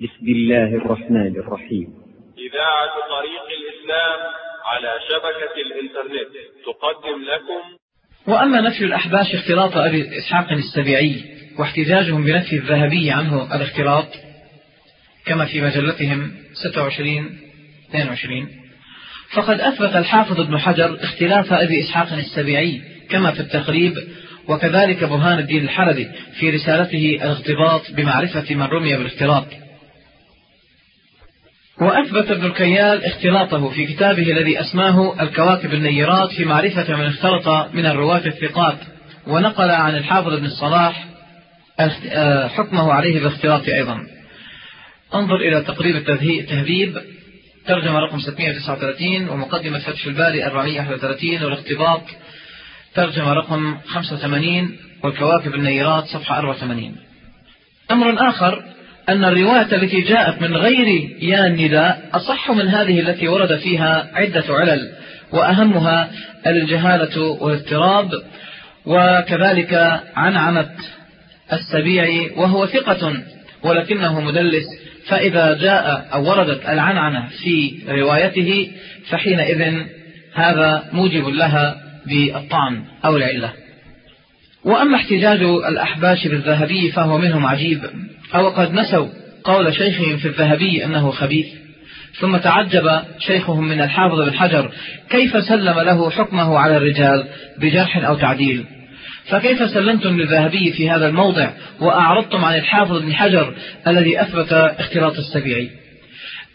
بسم الله الرحمن الرحيم. إذاعة طريق الإسلام على شبكة الإنترنت تقدم لكم. وأما نفي الأحباش اختلاط أبي إسحاق السبيعي واحتجاجهم بنفي الذهبي عنه الاختلاط كما في مجلتهم 26 22 فقد أثبت الحافظ ابن حجر اختلاف أبي إسحاق السبيعي كما في التقريب وكذلك برهان الدين الحلبي في رسالته الاغتباط بمعرفة من رمي بالاختلاط. وأثبت ابن الكيال اختلاطه في كتابه الذي أسماه الكواكب النيرات في معرفة من اختلط من الرواة الثقات ونقل عن الحافظ ابن الصلاح آه، حكمه عليه بالاختلاط أيضا. انظر إلى تقريب التهذيب ترجمة رقم 639 ومقدمة فتح الباري 431 والاختباط. ترجمة رقم 85 والكواكب النيرات صفحة 84 أمر آخر أن الرواية التي جاءت من غير يا النداء أصح من هذه التي ورد فيها عدة علل وأهمها الجهالة والاضطراب وكذلك عنعنة السبيع وهو ثقة ولكنه مدلس فإذا جاء أو وردت العنعنة في روايته فحينئذ هذا موجب لها بالطعن أو العلة. وأما احتجاج الأحباش بالذهبي فهو منهم عجيب. أو قد نسوا قول شيخهم في الذهبي أنه خبيث. ثم تعجب شيخهم من الحافظ بن حجر كيف سلم له حكمه على الرجال بجرح أو تعديل؟ فكيف سلمتم للذهبي في هذا الموضع وأعرضتم عن الحافظ بن حجر الذي أثبت اختلاط السبيعي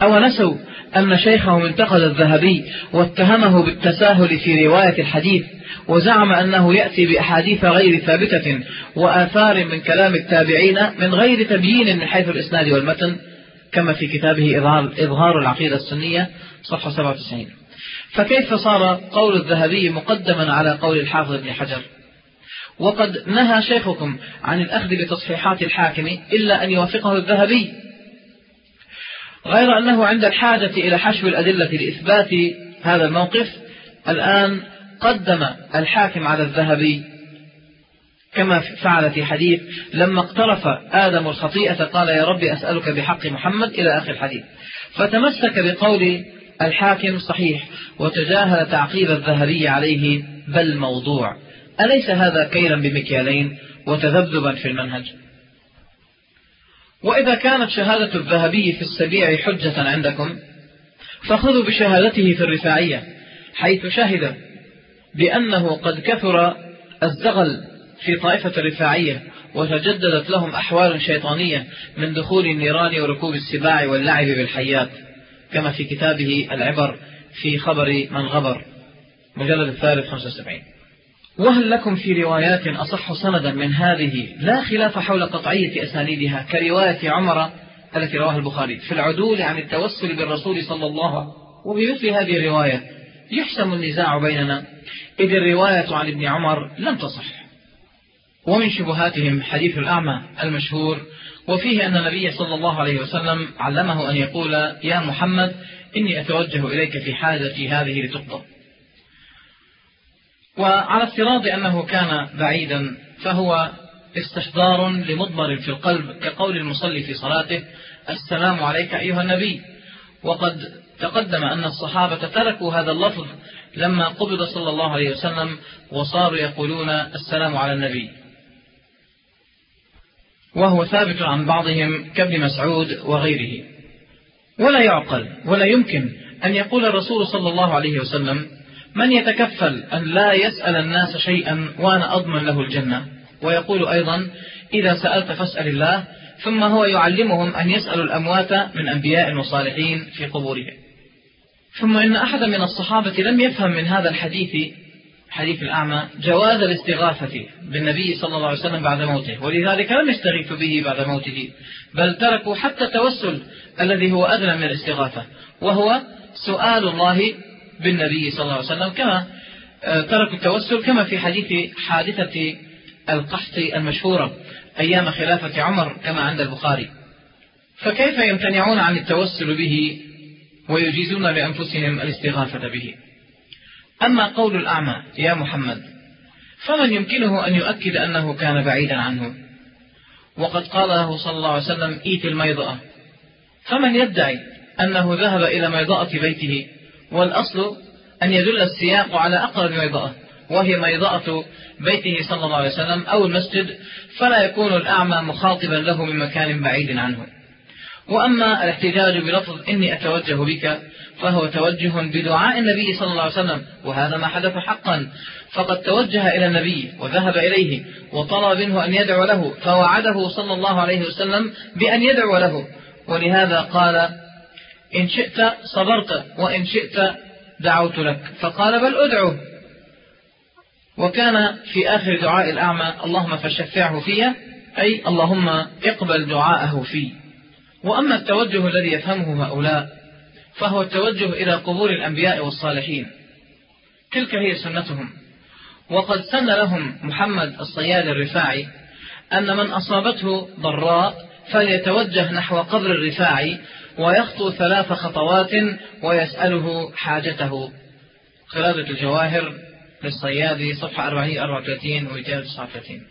أو نسوا أن شيخهم انتقد الذهبي واتهمه بالتساهل في رواية الحديث وزعم أنه يأتي بأحاديث غير ثابتة وآثار من كلام التابعين من غير تبيين من حيث الإسناد والمتن كما في كتابه إظهار العقيدة السنية صفحة 97 فكيف صار قول الذهبي مقدما على قول الحافظ بن حجر؟ وقد نهى شيخكم عن الأخذ بتصحيحات الحاكم إلا أن يوافقه الذهبي. غير أنه عند الحاجة إلى حشو الأدلة لإثبات هذا الموقف الآن قدم الحاكم على الذهبي كما فعل في حديث لما اقترف آدم الخطيئة قال يا رب أسألك بحق محمد إلى آخر الحديث. فتمسك بقول الحاكم صحيح وتجاهل تعقيب الذهبي عليه بل موضوع. أليس هذا كيلا بمكيالين وتذبذبا في المنهج؟ وإذا كانت شهادة الذهبي في السبيع حجة عندكم فخذوا بشهادته في الرفاعية حيث شهد بأنه قد كثر الزغل في طائفة الرفاعية وتجددت لهم أحوال شيطانية من دخول النيران وركوب السباع واللعب بالحيات كما في كتابه العبر في خبر من غبر مجلد الثالث 75 وهل لكم في روايات أصح سندا من هذه لا خلاف حول قطعية أسانيدها كرواية عمر التي رواها البخاري في العدول عن التوسل بالرسول صلى الله عليه وسلم وبمثل هذه الرواية يحسم النزاع بيننا. إذ الرواية عن ابن عمر لم تصح. ومن شبهاتهم حديث الأعمى المشهور وفيه أن النبي صلى الله عليه وسلم علمه أن يقول يا محمد إني أتوجه إليك في حاجتي هذه لتقضى. وعلى افتراض أنه كان بعيدا فهو استحضار لمضمر في القلب كقول المصلي في صلاته السلام عليك أيها النبي وقد تقدم أن الصحابة تركوا هذا اللفظ لما قبض صلى الله عليه وسلم وصاروا يقولون السلام على النبي. وهو ثابت عن بعضهم كابن مسعود وغيره. ولا يعقل ولا يمكن أن يقول الرسول صلى الله عليه وسلم من يتكفل أن لا يسأل الناس شيئا وأنا أضمن له الجنة؟ ويقول أيضا إذا سألت فاسأل الله. ثم هو يعلمهم أن يسألوا الأموات من أنبياء وصالحين في قبورهم. ثم إن أحدا من الصحابة لم يفهم من هذا الحديث حديث الأعمى جواز الاستغاثة بالنبي صلى الله عليه وسلم بعد موته ولذلك لم يستغيثوا به بعد موته بل تركوا حتى التوسل الذي هو أدنى من الاستغاثة وهو سؤال الله بالنبي صلى الله عليه وسلم كما آه، تركوا التوسل كما في حديث حادثة القحط المشهورة أيام خلافة عمر كما عند البخاري. فكيف يمتنعون عن التوسل به؟ ويجيزون لأنفسهم الاستغاثة به. أما قول الأعمى يا محمد فمن يمكنه أن يؤكد أنه كان بعيدا عنه؟ وقد قال له صلى الله عليه وسلم إيت الميضأة فمن يدعي أنه ذهب إلى ميضاءة بيته؟ والأصل أن يدل السياق على أقرب ميضاءة وهي ميضاءة بيته صلى الله عليه وسلم أو المسجد فلا يكون الأعمى مخاطبا له من مكان بعيد عنه. وأما الاحتجاج بلفظ إني أتوجه بك فهو توجه بدعاء النبي صلى الله عليه وسلم وهذا ما حدث حقا. فقد توجه إلى النبي وذهب إليه وطلب منه أن يدعو له فوعده صلى الله عليه وسلم بأن يدعو له. ولهذا قال إن شئت صبرت وإن شئت دعوت لك. فقال بل أدعو. وكان في آخر دعاء الأعمى اللهم فشفعه في أي اللهم اقبل دعاءه في وأما التوجه الذي يفهمه هؤلاء فهو التوجه إلى قبور الأنبياء والصالحين. تلك هي سنتهم. وقد سن لهم محمد الصياد الرفاعي أن من أصابته ضراء فليتوجه نحو قبر الرفاعي ويخطو ثلاث خطوات ويسأله حاجته. قرادة الجواهر للصيادي صفحة 434 و 239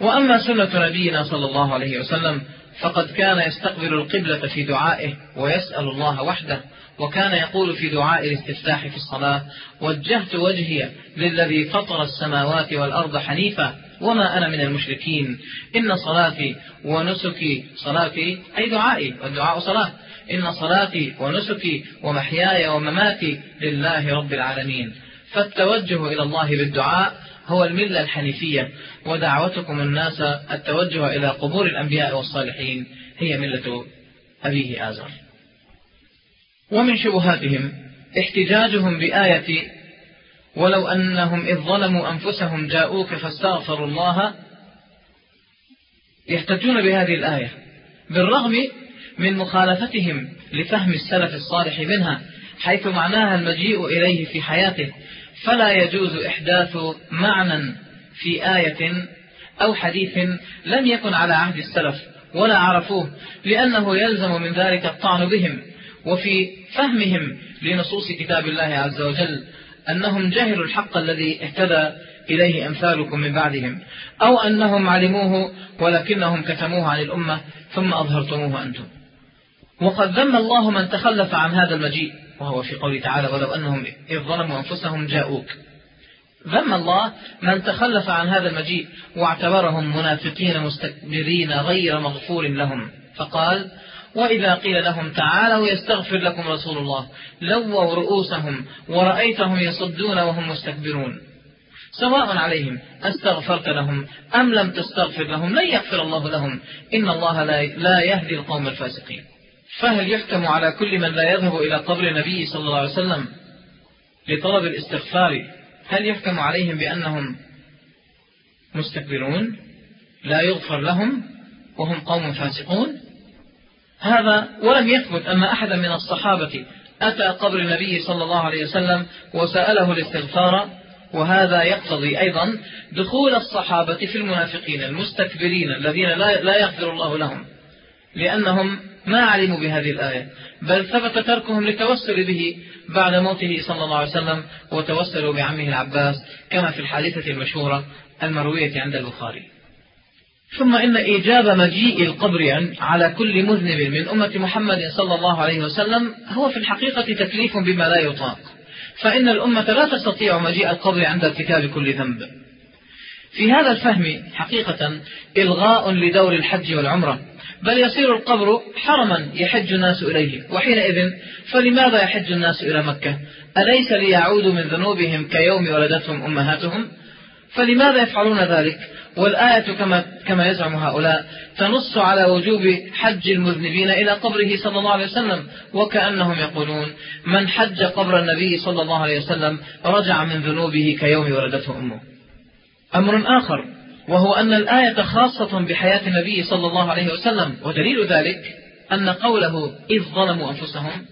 وأما سنة نبينا صلى الله عليه وسلم فقد كان يستقبل القبلة في دعائه ويسأل الله وحده وكان يقول في دعاء الاستفتاح في الصلاة وجهت وجهي للذي فطر السماوات والأرض حنيفا وما أنا من المشركين. إن صلاتي ونسكي صلاتي أي دعائي والدعاء صلاة. إن صلاتي ونسكي ومحياي ومماتي لله رب العالمين. فالتوجه إلى الله بالدعاء هو الملة الحنيفية ودعوتكم الناس التوجه إلى قبور الأنبياء والصالحين هي ملة أبيه آزر. ومن شبهاتهم احتجاجهم بآية ولو أنهم إذ ظلموا أنفسهم جاءوك فاستغفروا الله يحتجون بهذه الآية بالرغم من مخالفتهم لفهم السلف الصالح منها حيث معناها المجيء إليه في حياته فلا يجوز إحداث معنى في آية أو حديث لم يكن على عهد السلف ولا عرفوه لأنه يلزم من ذلك الطعن بهم وفي فهمهم لنصوص كتاب الله عز وجل أنهم جهلوا الحق الذي اهتدى إليه أمثالكم من بعدهم أو أنهم علموه ولكنهم كتموه عن الأمة ثم أظهرتموه أنتم. وقد ذم الله من تخلف عن هذا المجيء. وهو في قوله تعالى ولو أنهم إذ ظلموا أنفسهم جاءوك ذم الله من تخلف عن هذا المجيء واعتبرهم منافقين مستكبرين غير مغفور لهم. فقال وإذا قيل لهم تعالوا يستغفر لكم رسول الله لووا رؤوسهم ورأيتهم يصدون وهم مستكبرون سواء عليهم أستغفرت لهم أم لم تستغفر لهم لن يغفر الله لهم. إن الله لا يهدي القوم الفاسقين. فهل يحكم على كل من لا يذهب إلى قبر النبي صلى الله عليه وسلم لطلب الاستغفار؟ هل يحكم عليهم بأنهم مستكبرون؟ لا يغفر لهم وهم قوم فاسقون؟ هذا ولم يثبت أن أحدا من الصحابة أتى قبر النبي صلى الله عليه وسلم وسأله الاستغفار وهذا يقتضي أيضا دخول الصحابة في المنافقين المستكبرين الذين لا يغفر الله لهم لأنهم ما علموا بهذه الآية. بل ثبت تركهم للتوسل به بعد موته صلى الله عليه وسلم وتوسلوا بعمه العباس كما في الحادثة المشهورة المروية عند البخاري. ثم إن إيجاب مجيء القبر على كل مذنب من أمة محمد صلى الله عليه وسلم هو في الحقيقة تكليف بما لا يطاق. فإن الأمة لا تستطيع مجيء القبر عند ارتكاب كل ذنب. في هذا الفهم حقيقة إلغاء لدور الحج والعمرة. بل يصير القبر حرما يحج الناس إليه. وحينئذ فلماذا يحج الناس إلى مكة؟ أليس ليعودوا من ذنوبهم كيوم ولدتهم أمهاتهم؟ فلماذا يفعلون ذلك؟ والآية كما, كما يزعم هؤلاء تنص على وجوب حج المذنبين إلى قبره صلى الله عليه وسلم وكأنهم يقولون من حج قبر النبي صلى الله عليه وسلم رجع من ذنوبه كيوم ولدته أمه. أمر آخر. وهو أن الآية خاصة بحياة النبي صلى الله عليه وسلم ودليل ذلك أن قوله إذ ظلموا أنفسهم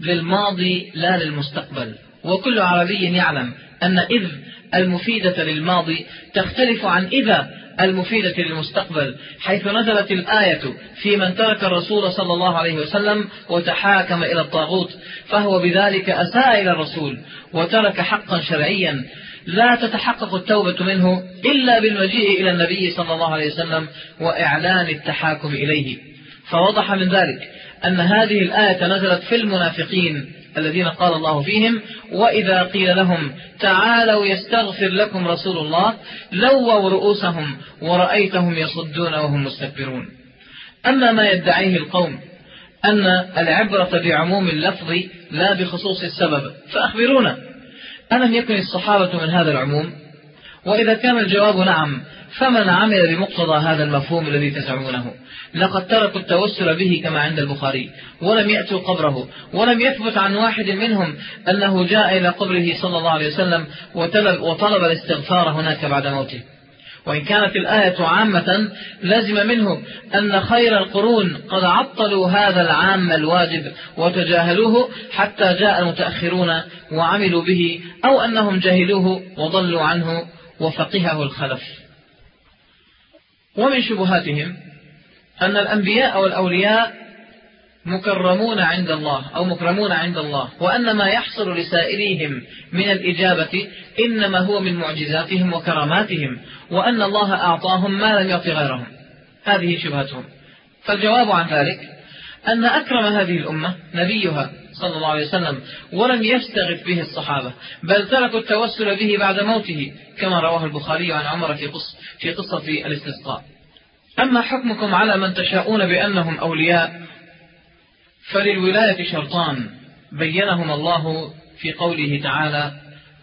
للماضي لا للمستقبل. وكل عربي يعلم أن إذ المفيدة للماضي تختلف عن إذا المفيدة للمستقبل حيث نزلت الآية في من ترك الرسول صلى الله عليه وسلم وتحاكم إلى الطاغوت فهو بذلك أساء إلى الرسول وترك حقا شرعيا لا تتحقق التوبة منه إلا بالمجيء إلى النبي صلى الله عليه وسلم وإعلان التحاكم إليه. فوضح من ذلك أن هذه الآية نزلت في المنافقين الذين قال الله فيهم وإذا قيل لهم تعالوا يستغفر لكم رسول الله لووا رؤوسهم ورأيتهم يصدون وهم مستكبرون. أما ما يدعيه القوم أن العبرة بعموم اللفظ لا بخصوص السبب فأخبرونا. ألم يكن الصحابة من هذا العموم؟ وإذا كان الجواب نعم فمن عمل بمقتضى هذا المفهوم الذي تزعمونه؟ لقد تركوا التوسل به كما عند البخاري ولم يأتوا قبره ولم يثبت عن واحد منهم أنه جاء إلى قبره صلى الله عليه وسلم وطلب, الاستغفار هناك بعد موته. وإن كانت الآية عامة لزم منه أن خير القرون قد عطلوا هذا العام الواجب وتجاهلوه حتى جاء المتأخرون وعملوا به أو أنهم جهلوه وضلوا عنه وفقهه الخلف. ومن شبهاتهم أن الأنبياء والأولياء مكرمون عند الله أو مكرمون عند الله. وأن ما يحصل لسائريهم من الإجابة إنما هو من معجزاتهم وكراماتهم وأن الله أعطاهم ما لم يعط غيرهم. هذه شبهتهم. فالجواب عن ذلك أن أكرم هذه الأمة نبيها صلى الله عليه وسلم ولم يستغف به الصحابة بل تركوا التوسل به بعد موته كما رواه البخاري عن عمر في قصة, في قصة الاستسقاء. أما حكمكم على من تشاءون بأنهم أولياء فللولاية شرطان بينهما الله في قوله تعالى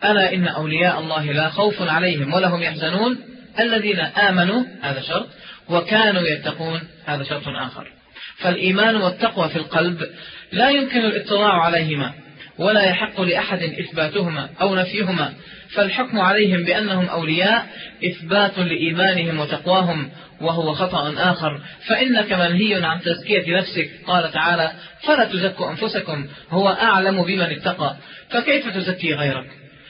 ألا إن أولياء الله لا خوف عليهم ولا هم يحزنون الذين آمنوا هذا شرط وكانوا يتقون هذا شرط آخر. فالإيمان والتقوى في القلب لا يمكن الاطلاع عليهما ولا يحق لأحد إثباتهما أو نفيهما فالحكم عليهم بأنهم أولياء إثبات لإيمانهم وتقواهم وهو خطأ آخر. فإنك منهي عن تزكية نفسك. قال تعالى فلا تزكوا أنفسكم. هو أعلم بمن اتقى. فكيف تزكي غيرك؟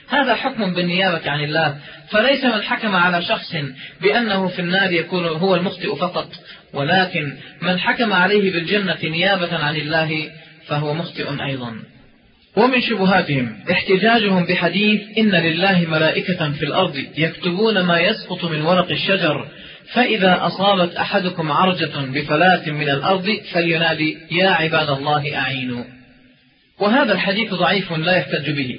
هذا حكم بالنيابة عن الله. فليس من حكم على شخص بأنه في النار يكون هو المخطئ فقط. ولكن من حكم عليه بالجنة نيابة عن الله فهو مخطئ أيضا. ومن شبهاتهم احتجاجهم بحديث إن لله ملائكة في الأرض يكتبون ما يسقط من ورق الشجر فإذا أصابت أحدكم عرجة بفلاة من الأرض فلينادي يا عباد الله أعينوا. وهذا الحديث ضعيف لا يحتج به.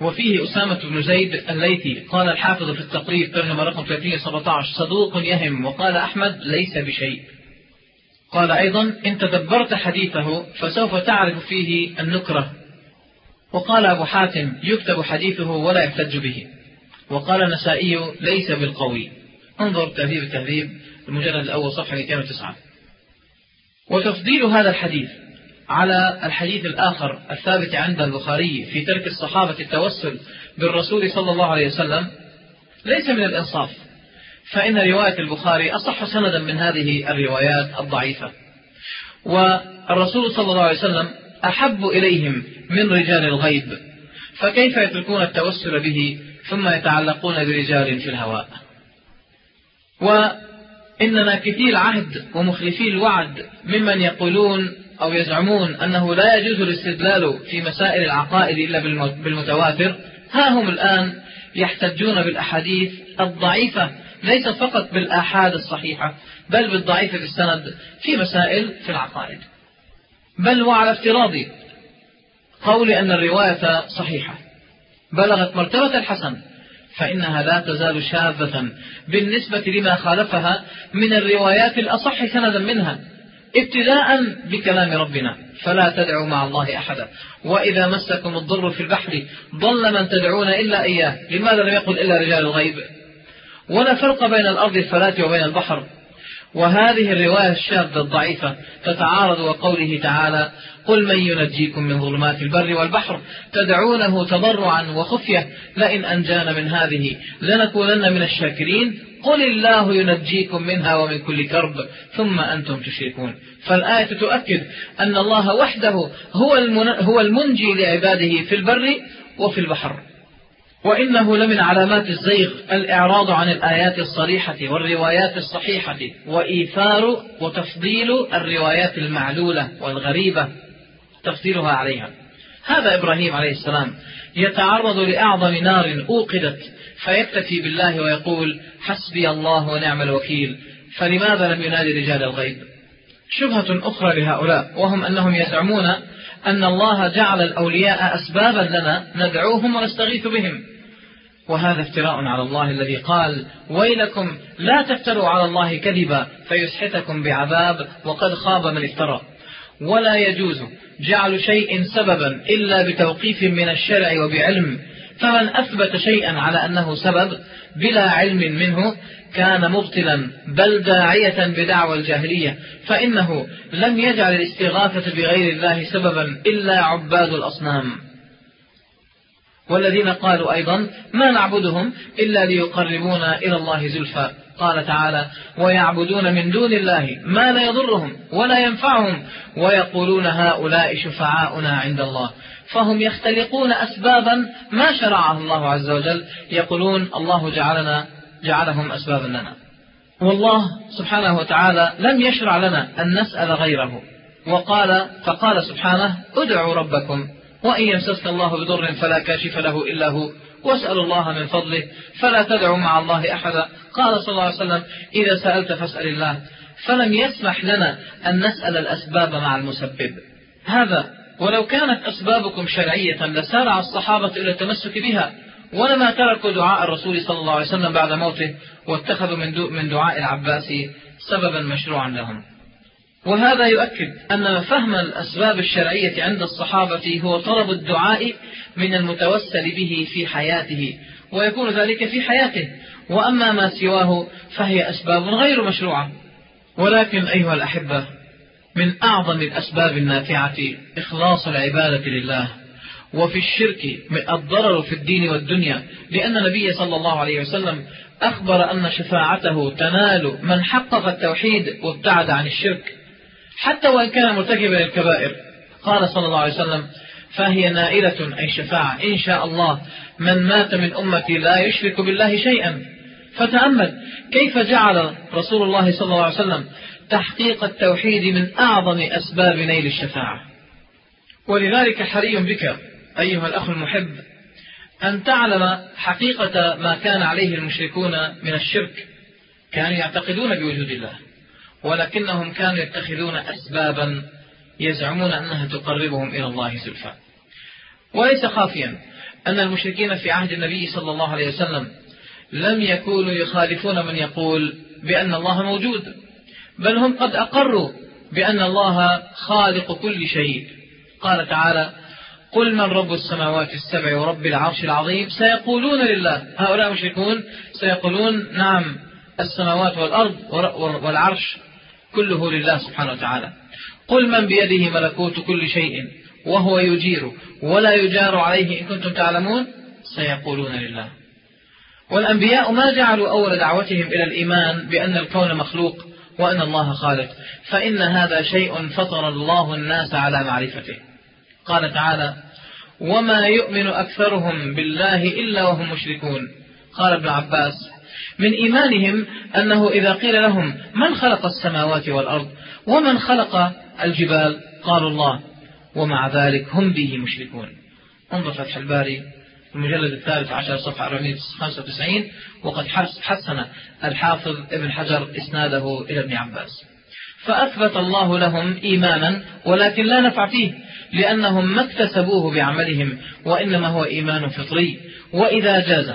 وفيه أسامة بن زيد الليثي قال الحافظ في التقريب ترجمة رقم 317 صدوق يهم. وقال أحمد ليس بشيء. قال أيضا إن تدبرت حديثه فسوف تعرف فيه النكرة. وقال أبو حاتم يكتب حديثه ولا يحتج به. وقال النسائي ليس بالقوي. انظر تهذيب التهذيب المجلد الأول صفحة 209 وتفضيل هذا الحديث على الحديث الآخر الثابت عند البخاري في ترك الصحابة التوسل بالرسول صلى الله عليه وسلم ليس من الإنصاف. فإن رواية البخاري أصح سندا من هذه الروايات الضعيفة. والرسول صلى الله عليه وسلم أحب إليهم من رجال الغيب. فكيف يتركون التوسل به ثم يتعلقون برجال في الهواء؟ وإننا كثير العهد ومخلفي الوعد ممن يقولون أو يزعمون أنه لا يجوز الاستدلال في مسائل العقائد إلا بالمتواتر. ها هم الآن يحتجون بالأحاديث الضعيفة ليس فقط بالآحاد الصحيحة بل بالضعيفة في السند في مسائل في العقائد. بل وعلى افتراض قول أن الرواية صحيحة. بلغت مرتبة الحسن. فإنها لا تزال شاذة بالنسبة لما خالفها من الروايات الأصح سندا منها ابتداء بكلام ربنا فلا تدعوا مع الله أحدا. وإذا مسكم الضر في البحر ضل من تدعون إلا إياه. لماذا لم يقل إلا رجال الغيب؟ ولا فرق بين الأرض الفلاة وبين البحر. وهذه الرواية الشاذة الضعيفة تتعارض وقوله تعالى قل من ينجيكم من ظلمات البر والبحر تدعونه تضرعا وخفية لئن أنجانا من هذه لنكونن من الشاكرين قل الله ينجيكم منها ومن كل كرب ثم أنتم تشركون فالآية تؤكد أن الله وحده هو, المنجي لعباده في البر وفي البحر وإنه لمن علامات الزيغ الإعراض عن الآيات الصريحة والروايات الصحيحة وإيثار وتفضيل الروايات المعلولة والغريبة تفضيلها عليها. هذا إبراهيم عليه السلام يتعرض لأعظم نار أوقدت فيكتفي بالله ويقول حسبي الله ونعم الوكيل فلماذا لم ينادي رجال الغيب؟ شبهة أخرى لهؤلاء وهم أنهم يزعمون أن الله جعل الأولياء أسبابا لنا ندعوهم ونستغيث بهم. وهذا افتراء على الله الذي قال ويلكم لا تفتروا على الله كذبا فيسحتكم بعذاب وقد خاب من افترى. ولا يجوز جعل شيء سببا إلا بتوقيف من الشرع وبعلم. فمن أثبت شيئا على أنه سبب بلا علم منه كان مبطلا بل داعية بدعوى الجاهلية فإنه لم يجعل الاستغاثة بغير الله سببا إلا عباد الأصنام. والذين قالوا أيضا ما نعبدهم إلا ليقربونا إلى الله زلفى. قال تعالى ويعبدون من دون الله ما لا يضرهم ولا ينفعهم ويقولون هؤلاء شفعاؤنا عند الله. فهم يختلقون أسبابا ما شرعها الله عز وجل. يقولون الله جعلنا جعلهم أسبابا لنا. والله سبحانه وتعالى لم يشرع لنا أن نسأل غيره. وقال فقال سبحانه ادعوا ربكم. وإن يمسسك الله بضر فلا كاشف له إلا هو. واسأل الله من فضله فلا تدعوا مع الله أحدا. قال صلى الله عليه وسلم إذا سألت فاسأل الله. فلم يسمح لنا أن نسأل الأسباب مع المسبب. هذا ولو كانت أسبابكم شرعية لسارع الصحابة إلى التمسك بها. ولما تركوا دعاء الرسول صلى الله عليه وسلم بعد موته واتخذوا من دعاء العباس سببا مشروعا لهم. وهذا يؤكد أن فهم الأسباب الشرعية عند الصحابة هو طلب الدعاء من المتوسل به في حياته ويكون ذلك في حياته. وأما ما سواه فهي أسباب غير مشروعة. ولكن أيها الأحبة من أعظم الأسباب النافعة إخلاص العبادة لله. وفي الشرك الضرر في الدين والدنيا لأن النبي صلى الله عليه وسلم أخبر أن شفاعته تنال من حقق التوحيد وابتعد عن الشرك. حتى وإن كان مرتكبا للكبائر قال صلى الله عليه وسلم فهي نائلة أي شفاعة. إن شاء الله من مات من أمتي لا يشرك بالله شيئا. فتأمل كيف جعل رسول الله صلى الله عليه وسلم تحقيق التوحيد من أعظم أسباب نيل الشفاعة؟ ولذلك حري بك أيها الأخ المحب أن تعلم حقيقة ما كان عليه المشركون من الشرك. كانوا يعتقدون بوجود الله. ولكنهم كانوا يتخذون أسبابا يزعمون أنها تقربهم إلى الله زلفى. وليس خافيا أن المشركين في عهد النبي صلى الله عليه وسلم لم يكونوا يخالفون من يقول بأن الله موجود بل هم قد أقروا بأن الله خالق كل شيء. قال تعالى قل من رب السماوات السبع ورب العرش العظيم؟ سيقولون لله. هؤلاء مشركون سيقولون نعم السماوات والأرض والعرش كله لله سبحانه وتعالى. قل من بيده ملكوت كل شيء وهو يجير ولا يجار عليه. إن كنتم تعلمون سيقولون لله. والأنبياء ما جعلوا أول دعوتهم إلى الإيمان بأن الكون مخلوق وأن الله خالق. فإن هذا شيء فطر الله الناس على معرفته. قال تعالى وما يؤمن أكثرهم بالله إلا وهم مشركون قال ابن عباس من إيمانهم أنه إذا قيل لهم من خلق السماوات والأرض ومن خلق الجبال؟ قالوا الله. ومع ذلك هم به مشركون. انظر فتح الباري المجلد الثالث عشر صفحة 495 وقد حسن الحافظ ابن حجر إسناده إلى ابن عباس. فأثبت الله لهم إيمانا ولكن لا نفع فيه لأنهم ما اكتسبوه بعملهم وإنما هو إيمان فطري. وإذا جاز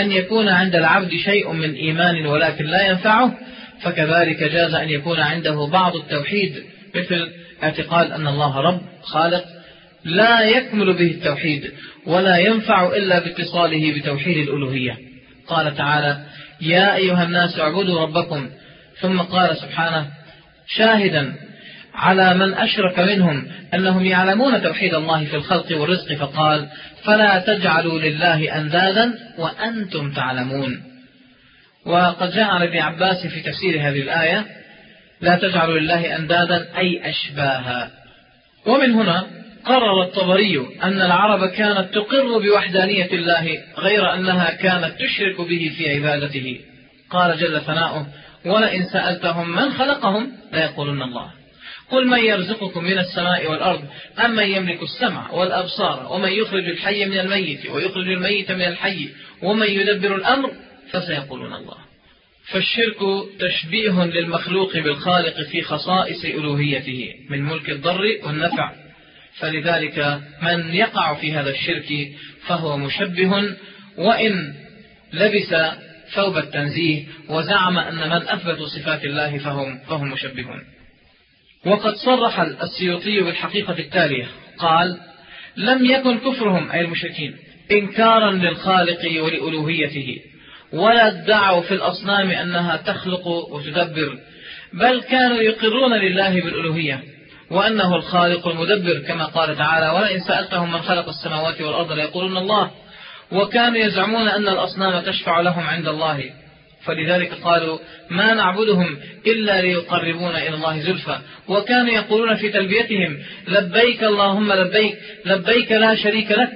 أن يكون عند العبد شيء من إيمان ولكن لا ينفعه فكذلك جاز أن يكون عنده بعض التوحيد مثل اعتقاد أن الله رب خالق لا يكمل به التوحيد ولا ينفع إلا باتصاله بتوحيد الألوهية. قال تعالى يا أيها الناس اعبدوا ربكم. ثم قال سبحانه شاهدا على من أشرك منهم أنهم يعلمون توحيد الله في الخلق والرزق فقال فلا تجعلوا لله أندادا وأنتم تعلمون. وقد جاء عن ابن عباس في تفسير هذه الآية لا تجعلوا لله أندادا أي أشباها. ومن هنا قرر الطبري أن العرب كانت تقر بوحدانية الله غير أنها كانت تشرك به في عبادته. قال جل ثناؤه ولئن سألتهم من خلقهم ليقولن الله. قل من يرزقكم من السماء والأرض أم من يملك السمع والأبصار ومن يخرج الحي من الميت ويخرج الميت من الحي ومن يدبر الأمر فسيقولون الله. فالشرك تشبيه للمخلوق بالخالق في خصائص ألوهيته من ملك الضر والنفع. فلذلك من يقع في هذا الشرك فهو مشبه وإن لبس ثوب التنزيه وزعم أن من أثبتوا صفات الله فهم, فهم مشبهون. وقد صرح السيوطي بالحقيقة التالية. قال لم يكن كفرهم أي المشركين إنكارا للخالق ولألوهيته ولا ادعوا في الأصنام أنها تخلق وتدبر بل كانوا يقرون لله بالألوهية وأنه الخالق المدبر كما قال تعالى ولئن سألتهم من خلق السماوات والأرض ليقولون الله وكانوا يزعمون أن الأصنام تشفع لهم عند الله. فلذلك قالوا ما نعبدهم إلا ليقربونا إلى الله زلفى. وكانوا يقولون في تلبيتهم لبيك اللهم لبيك لبيك لا شريك لك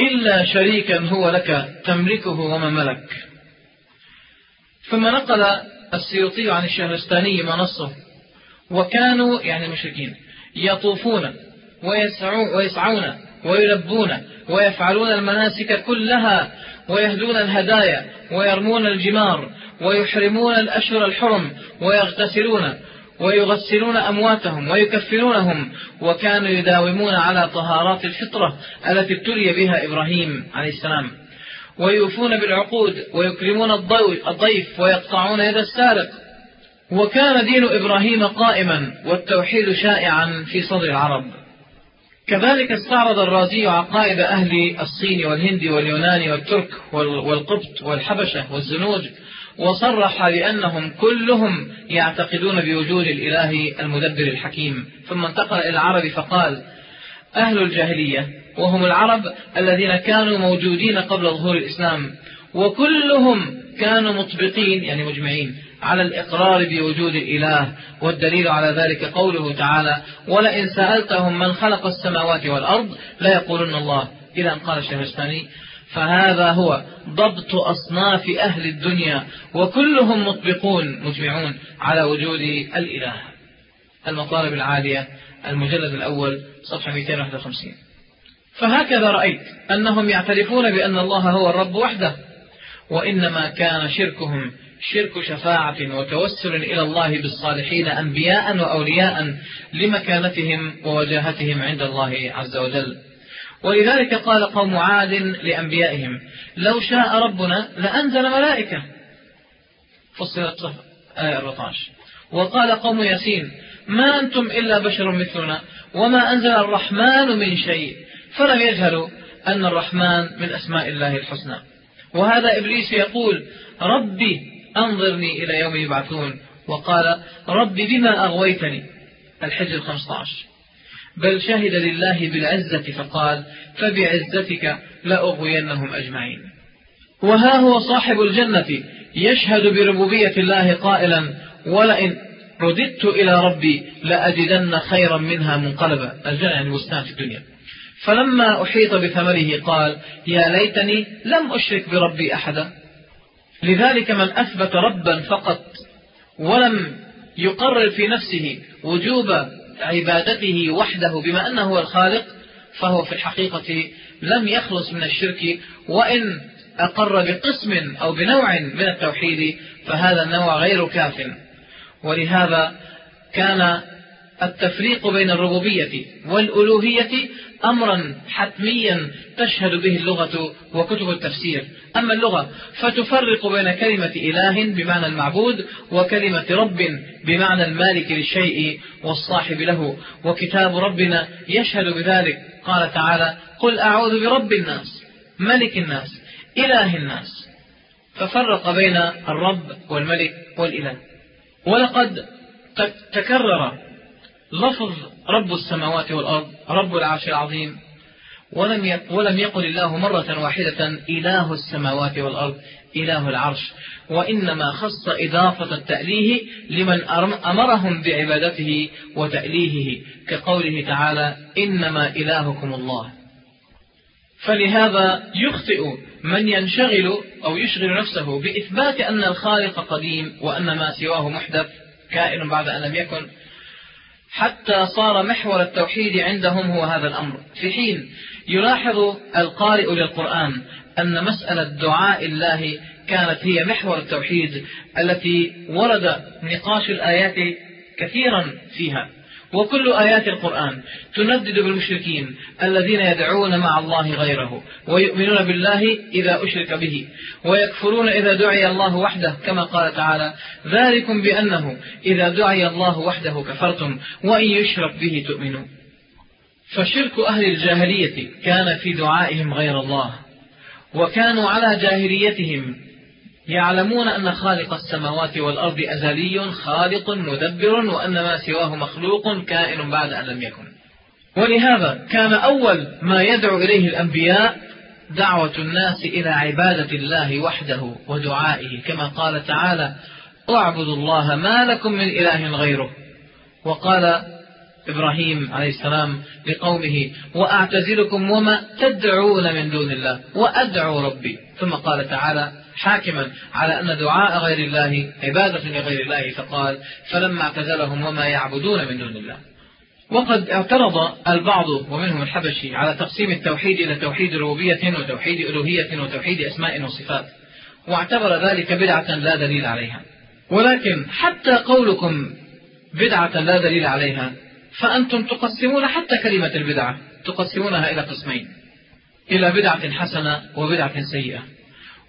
إلا شريكا هو لك تملكه وما ملك. ثم نقل السيوطي عن الشهرستاني ما نصه وكانوا يعني المشركين يطوفون ويسعون ويلبون ويفعلون المناسك كلها ويهدون الهدايا ويرمون الجمار ويحرمون الأشهر الحرم ويغتسلون ويغسلون أمواتهم ويكفنونهم وكانوا يداومون على طهارات الفطرة التي ابتلي بها إبراهيم عليه السلام. ويوفون بالعقود ويكرمون الضيف ويقطعون يد السارق. وكان دين إبراهيم قائما والتوحيد شائعا في صدر العرب. كذلك استعرض الرازي عقائد أهل الصين والهند واليونان والترك والقبط والحبشة والزنوج وصرح بأنهم كلهم يعتقدون بوجود الإله المدبر الحكيم. ثم انتقل إلى العرب فقال أهل الجاهلية وهم العرب الذين كانوا موجودين قبل ظهور الإسلام وكلهم كانوا مطبقين يعني مجمعين على الإقرار بوجود الإله والدليل على ذلك قوله تعالى ولئن سألتهم من خلق السماوات والأرض لا يقولون الله. إلى أن قال الشهرستاني فهذا هو ضبط أصناف أهل الدنيا وكلهم مطبقون مجمعون على وجود الإله. المطالب العالية المجلد الأول صفحة 251 فهكذا رأيت أنهم يعترفون بأن الله هو الرب وحده وإنما كان شركهم شرك شفاعة وتوسل إلى الله بالصالحين أنبياء وأولياء لمكانتهم ووجاهتهم عند الله عز وجل. ولذلك قال قوم عاد لأنبيائهم لو شاء ربنا لأنزل ملائكة. فصلت آية 14 وقال قوم ياسين ما أنتم إلا بشر مثلنا وما أنزل الرحمن من شيء. فلم يجهلوا أن الرحمن من أسماء الله الحسنى. وهذا إبليس يقول ربي أنظرني إلى يوم يبعثون. وقال ربي بما أغويتني. الحج 15 بل شهد لله بالعزة فقال فبعزتك لأغوينهم أجمعين. وها هو صاحب الجنة. يشهد بربوبية الله قائلا ولئن رددت إلى ربي لأجدن خيرا منها منقلبا. الجنة يعني بستان في الدنيا. فلما أحيط بثمره قال يا ليتني لم أشرك بربي أحدا. لذلك من أثبت ربا فقط ولم يقرر في نفسه وجوب عبادته وحده بما أنه هو الخالق فهو في الحقيقة لم يخلص من الشرك وإن أقر بقسم أو بنوع من التوحيد فهذا النوع غير كاف. ولهذا كان التفريق بين الربوبية والألوهية أمرا حتميا تشهد به اللغة وكتب التفسير. أما اللغة فتفرق بين كلمة إله بمعنى المعبود وكلمة رب بمعنى المالك للشيء والصاحب له. وكتاب ربنا يشهد بذلك. قال تعالى قل أعوذ برب الناس ملك الناس إله الناس. ففرق بين الرب والملك والإله. ولقد تكرر لفظ رب السماوات والأرض رب العرش العظيم. ولم ولم يقل الله مرة واحدة إله السماوات والأرض إله العرش. وإنما خص إضافة التأليه لمن أمرهم بعبادته وتأليهه كقوله تعالى إنما إلهكم الله. فلهذا يخطئ من ينشغل أو يشغل نفسه بإثبات أن الخالق قديم وأن ما سواه محدث كائن بعد أن لم يكن. حتى صار محور التوحيد عندهم هو هذا الأمر. في حين يلاحظ القارئ للقرآن أن مسألة دعاء الله كانت هي محور التوحيد التي ورد نقاش الآيات كثيرا فيها. وكل آيات القرآن تندد بالمشركين الذين يدعون مع الله غيره ويؤمنون بالله إذا أشرك به ويكفرون إذا دعي الله وحده كما قال تعالى ذلكم بأنه إذا دعي الله وحده كفرتم وإن يشرك به تؤمنون فشرك أهل الجاهلية كان في دعائهم غير الله وكانوا على جاهليتهم يعلمون أن خالق السماوات والأرض أزلي خالق مدبر وأن ما سواه مخلوق كائن بعد أن لم يكن. ولهذا كان أول ما يدعو إليه الأنبياء دعوة الناس إلى عبادة الله وحده ودعائه كما قال تعالى اعبدوا الله ما لكم من إله غيره وقال إبراهيم عليه السلام لقومه وأعتزلكم وما تدعون من دون الله وأدعو ربي ثم قال تعالى حاكما على أن دعاء غير الله عبادة لغير الله فقال فلما اعتزلهم وما يعبدون من دون الله. وقد اعترض البعض ومنهم الحبشي على تقسيم التوحيد إلى توحيد ربوبية وتوحيد ألوهية وتوحيد أسماء وصفات واعتبر ذلك بدعة لا دليل عليها. ولكن حتى قولكم بدعة لا دليل عليها فأنتم تقسمون حتى كلمة البدعة تقسمونها إلى قسمين إلى بدعة حسنة وبدعة سيئة.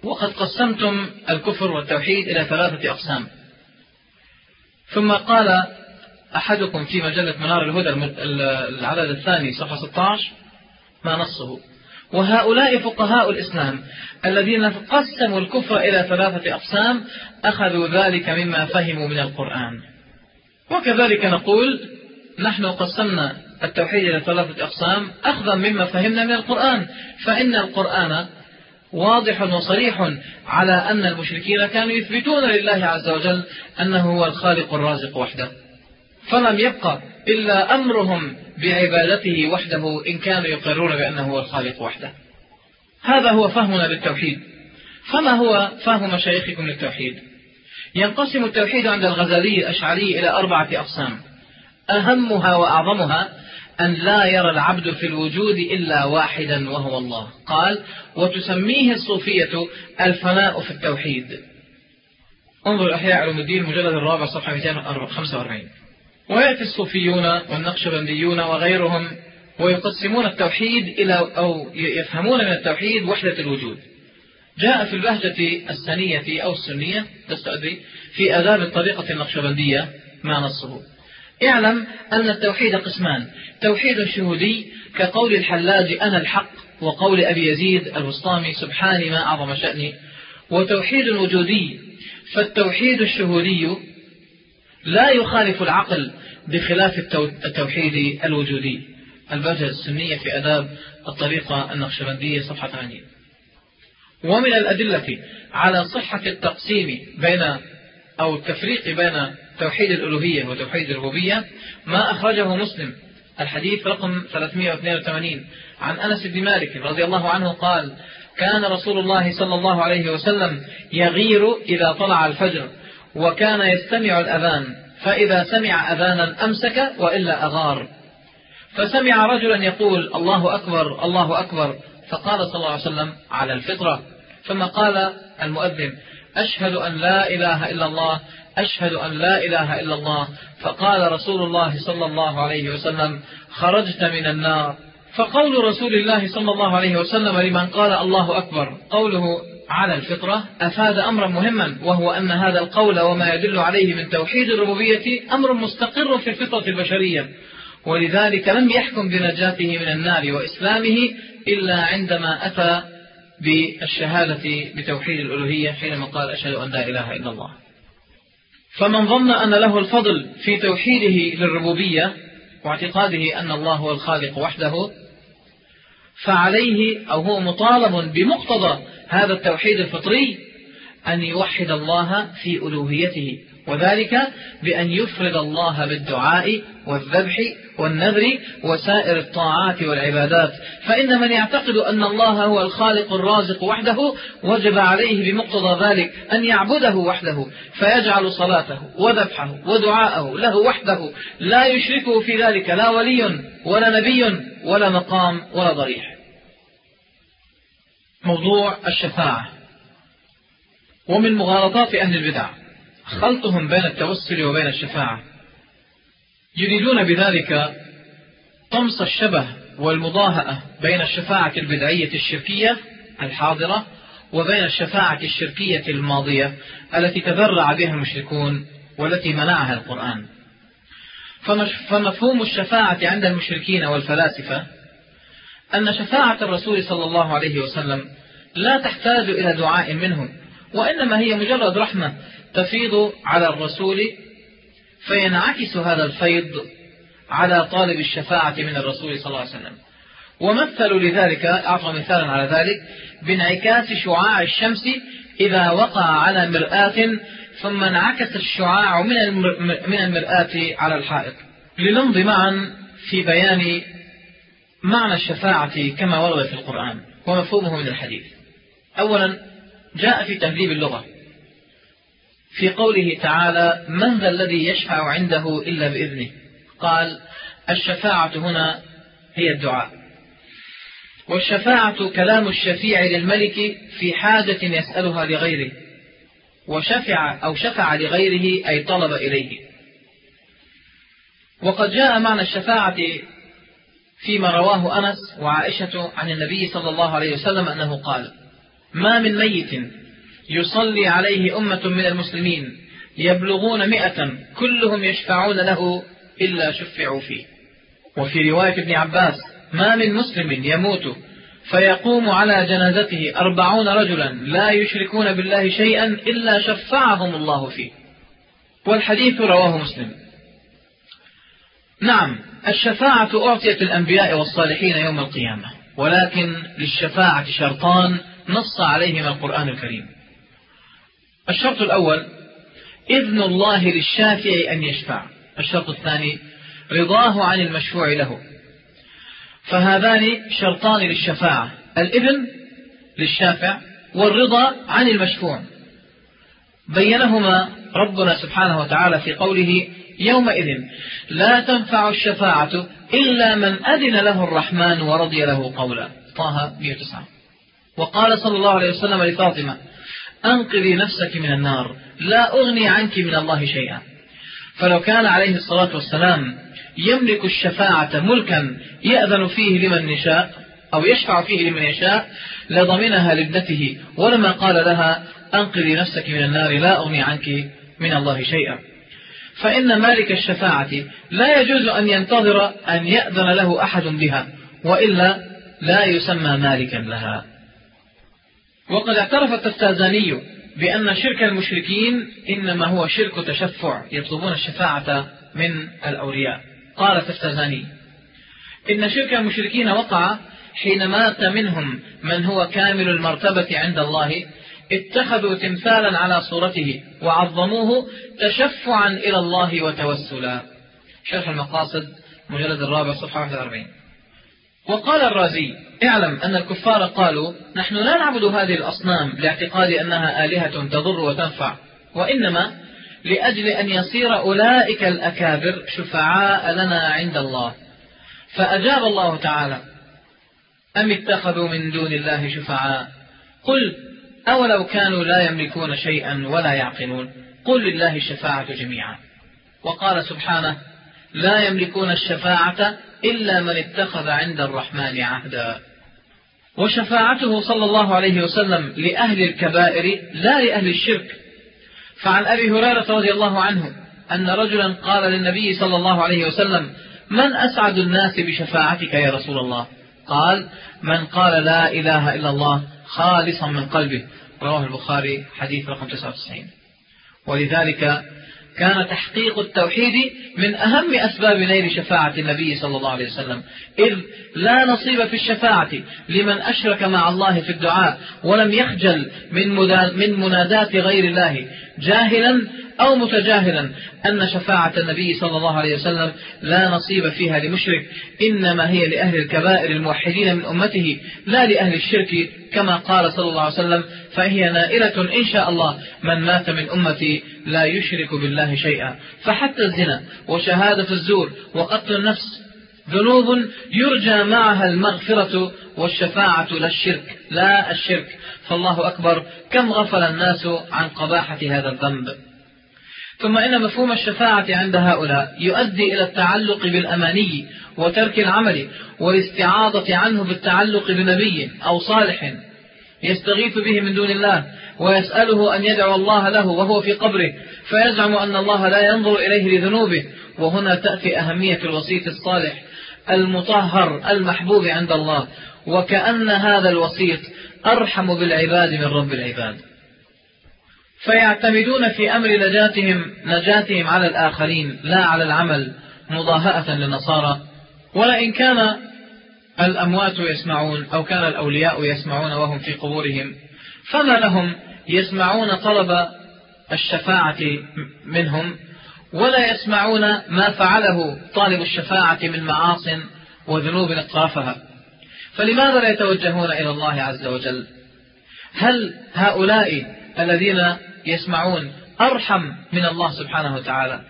وقد قسمتم الكفر والتوحيد إلى ثلاثة أقسام. ثم قال أحدكم في مجلة منار الهدى العدد الثاني صفحة 16 ما نصه. وهؤلاء فقهاء الإسلام الذين قسموا الكفر إلى ثلاثة أقسام أخذوا ذلك مما فهموا من القرآن. وكذلك نقول نحن قسمنا التوحيد إلى ثلاثة أقسام أخذا مما فهمنا من القرآن. فإن القرآن واضح وصريح على أن المشركين كانوا يثبتون لله عز وجل أنه هو الخالق الرازق وحده. فلم يبقى إلا أمرهم بعبادته وحده إن كانوا يقرون بأنه هو الخالق وحده. هذا هو فهمنا للتوحيد فما هو فهم مشايخكم للتوحيد؟ ينقسم التوحيد عند الغزالي الأشعري إلى أربعة أقسام. أهمها وأعظمها أن لا يرى العبد في الوجود إلا واحدا وهو الله. قال وتسميه الصوفية الفناء في التوحيد. انظر أحياء علوم الدين المجلد الرابع صفحة 245 ويأتي الصوفيون والنقشبنديون وغيرهم ويقسمون التوحيد إلى أو يفهمون من التوحيد وحدة الوجود. جاء في البهجة السنية أو السنية في آداب الطريقة النقشبندية ما نصه. اعلم أن التوحيد قسمان. توحيد شهودي كقول الحلاج أنا الحق وقول أبي يزيد الوسطامي سبحاني ما أعظم شأني. وتوحيد وجودي فالتوحيد الشهودي لا يخالف العقل بخلاف التوحيد الوجودي. البهجة السنية في أداب الطريقة النقشبندية صفحة 80 ومن الأدلة على صحة التقسيم بين أو التفريق بين توحيد الألوهية وتوحيد الربوبية ما أخرجه مسلم. الحديث رقم 382 عن أنس بن مالك رضي الله عنه قال كان رسول الله صلى الله عليه وسلم يغير إذا طلع الفجر وكان يستمع الأذان فإذا سمع أذانا أمسك وإلا أغار. فسمع رجلا يقول الله أكبر الله أكبر. فقال صلى الله عليه وسلم على الفطرة. ثم قال المؤذن أشهد أن لا إله إلا الله أشهد أن لا إله إلا الله. فقال رسول الله صلى الله عليه وسلم خرجت من النار. فقول رسول الله صلى الله عليه وسلم لمن قال الله أكبر قوله على الفطرة أفاد أمرا مهما وهو أن هذا القول وما يدل عليه من توحيد الربوبية أمر مستقر في الفطرة البشرية. ولذلك لم يحكم بنجاته من النار وإسلامه إلا عندما أتى بالشهادة بتوحيد الألوهية حينما قال أشهد أن لا إله إلا الله. فمن ظن أن له الفضل في توحيده للربوبية واعتقاده أن الله هو الخالق وحده فعليه أو هو مطالب بمقتضى هذا التوحيد الفطري أن يوحد الله في ألوهيته. وذلك بأن يفرد الله بالدعاء والذبح والنذر وسائر الطاعات والعبادات. فإن من يعتقد أن الله هو الخالق الرازق وحده وجب عليه بمقتضى ذلك أن يعبده وحده فيجعل صلاته وذبحه ودعاءه له وحده. لا يشركه في ذلك لا ولي ولا نبي ولا مقام ولا ضريح. موضوع الشفاعة. ومن مغالطات أهل البدع. خلطهم بين التوسل وبين الشفاعة. يريدون بذلك طمس الشبه والمضاهأة بين الشفاعة البدعية الشركية الحاضرة وبين الشفاعة الشركية الماضية التي تذرع بها المشركون والتي منعها القرآن. فمفهوم الشفاعة عند المشركين والفلاسفة أن شفاعة الرسول صلى الله عليه وسلم لا تحتاج إلى دعاء منهم وإنما هي مجرد رحمة تفيض على الرسول فينعكس هذا الفيض على طالب الشفاعة من الرسول صلى الله عليه وسلم. ومثلوا لذلك أعطوا مثالا على ذلك بانعكاس شعاع الشمس إذا وقع على مرآة ثم انعكس الشعاع من من المرآة على الحائط. لنمضي معا في بيان معنى الشفاعة كما ورد في القرآن ومفهومه من الحديث. أولا جاء في تهذيب اللغة في قوله تعالى من ذا الذي يشفع عنده إلا بإذنه? قال الشفاعة هنا هي الدعاء. والشفاعة كلام الشفيع للملك في حاجة يسألها لغيره. وشفع أو شفع لغيره أي طلب إليه. وقد جاء معنى الشفاعة فيما رواه أنس وعائشة عن النبي صلى الله عليه وسلم أنه قال ما من ميت يصلي عليه أمة من المسلمين يبلغون مئة كلهم يشفعون له إلا شفعوا فيه. وفي رواية ابن عباس ما من مسلم يموت فيقوم على جنازته أربعون رجلا لا يشركون بالله شيئا إلا شفعهم الله فيه. والحديث رواه مسلم. نعم الشفاعة أعطيت الأنبياء والصالحين يوم القيامة ولكن للشفاعة شرطان نص عليهما القرآن الكريم. الشرط الأول إذن الله للشافع أن يشفع. الشرط الثاني رضاه عن المشفوع له. فهذان شرطان للشفاعة. الإذن للشافع والرضا عن المشفوع. بينهما ربنا سبحانه وتعالى في قوله يومئذ لا تنفع الشفاعة إلا من أذن له الرحمن ورضي له قولا. طه 109 وقال صلى الله عليه وسلم لفاطمة أنقذي نفسك من النار. لا أغني عنك من الله شيئا. فلو كان عليه الصلاة والسلام يملك الشفاعة ملكا يأذن فيه لمن يشاء أو يشفع فيه لمن يشاء لضمنها لابنته ولما قال لها أنقذي نفسك من النار لا أغني عنك من الله شيئا. فإن مالك الشفاعة لا يجوز أن ينتظر أن يأذن له أحد بها وإلا لا يسمى مالكا لها. وقد اعترف التفتازاني بأن شرك المشركين إنما هو شرك تشفع يطلبون الشفاعة من الأولياء. قال التفتازاني إن شرك المشركين وقع حين مات منهم من هو كامل المرتبة عند الله اتخذوا تمثالا على صورته وعظموه تشفعا إلى الله وتوسلا. شرح المقاصد مجلد الرابع صفحة 41 وقال الرازي اعلم أن الكفار قالوا نحن لا نعبد هذه الأصنام لاعتقاد أنها آلهة تضر وتنفع وإنما لأجل أن يصير أولئك الأكابر شفعاء لنا عند الله. فأجاب الله تعالى أم اتخذوا من دون الله شفعاء؟ قل أولو كانوا لا يملكون شيئا ولا يعقلون. قل لله الشفاعة جميعا. وقال سبحانه لا يملكون الشفاعة إلا من اتخذ عند الرحمن عهدا. وشفاعته صلى الله عليه وسلم لأهل الكبائر لا لأهل الشرك. فعن أبي هريرة رضي الله عنه أن رجلا قال للنبي صلى الله عليه وسلم من أسعد الناس بشفاعتك يا رسول الله؟ قال من قال لا إله إلا الله خالصا من قلبه. رواه البخاري حديث رقم 99 ولذلك كان تحقيق التوحيد من أهم أسباب نيل شفاعة النبي صلى الله عليه وسلم. إذ لا نصيب في الشفاعة لمن أشرك مع الله في الدعاء ولم يخجل من, من منادات غير الله. جاهلا أو متجاهلا أن شفاعة النبي صلى الله عليه وسلم لا نصيب فيها لمشرك إنما هي لأهل الكبائر الموحدين من أمته لا لأهل الشرك كما قال صلى الله عليه وسلم فهي نائلة إن شاء الله من مات من أمتي لا يشرك بالله شيئا فحتى الزنا وشهادة الزور وقتل النفس ذنوب يرجى معها المغفرة والشفاعة لا الشرك لا الشرك. فالله أكبر كم غفل الناس عن قباحة هذا الذنب. ثم إن مفهوم الشفاعة عند هؤلاء يؤدي إلى التعلق بالأماني وترك العمل والاستعاضة عنه بالتعلق بنبي أو صالح يستغيث به من دون الله ويسأله أن يدعو الله له وهو في قبره فيزعم أن الله لا ينظر إليه لذنوبه. وهنا تأتي أهمية الوسيط الصالح المطهر المحبوب عند الله وكأن هذا الوسيط أرحم بالعباد من رب العباد. فيعتمدون في أمر نجاتهم نجاتهم على الآخرين لا على العمل مضاهأة للنصارى. ولئن كان الأموات يسمعون أو كان الأولياء يسمعون وهم في قبورهم فما لهم يسمعون طلب الشفاعة منهم ولا يسمعون ما فعله طالب الشفاعة من معاص وذنوب اقترفها فلماذا لا يتوجهون إلى الله عز وجل؟ هل هؤلاء الذين يسمعون أرحم من الله سبحانه وتعالى؟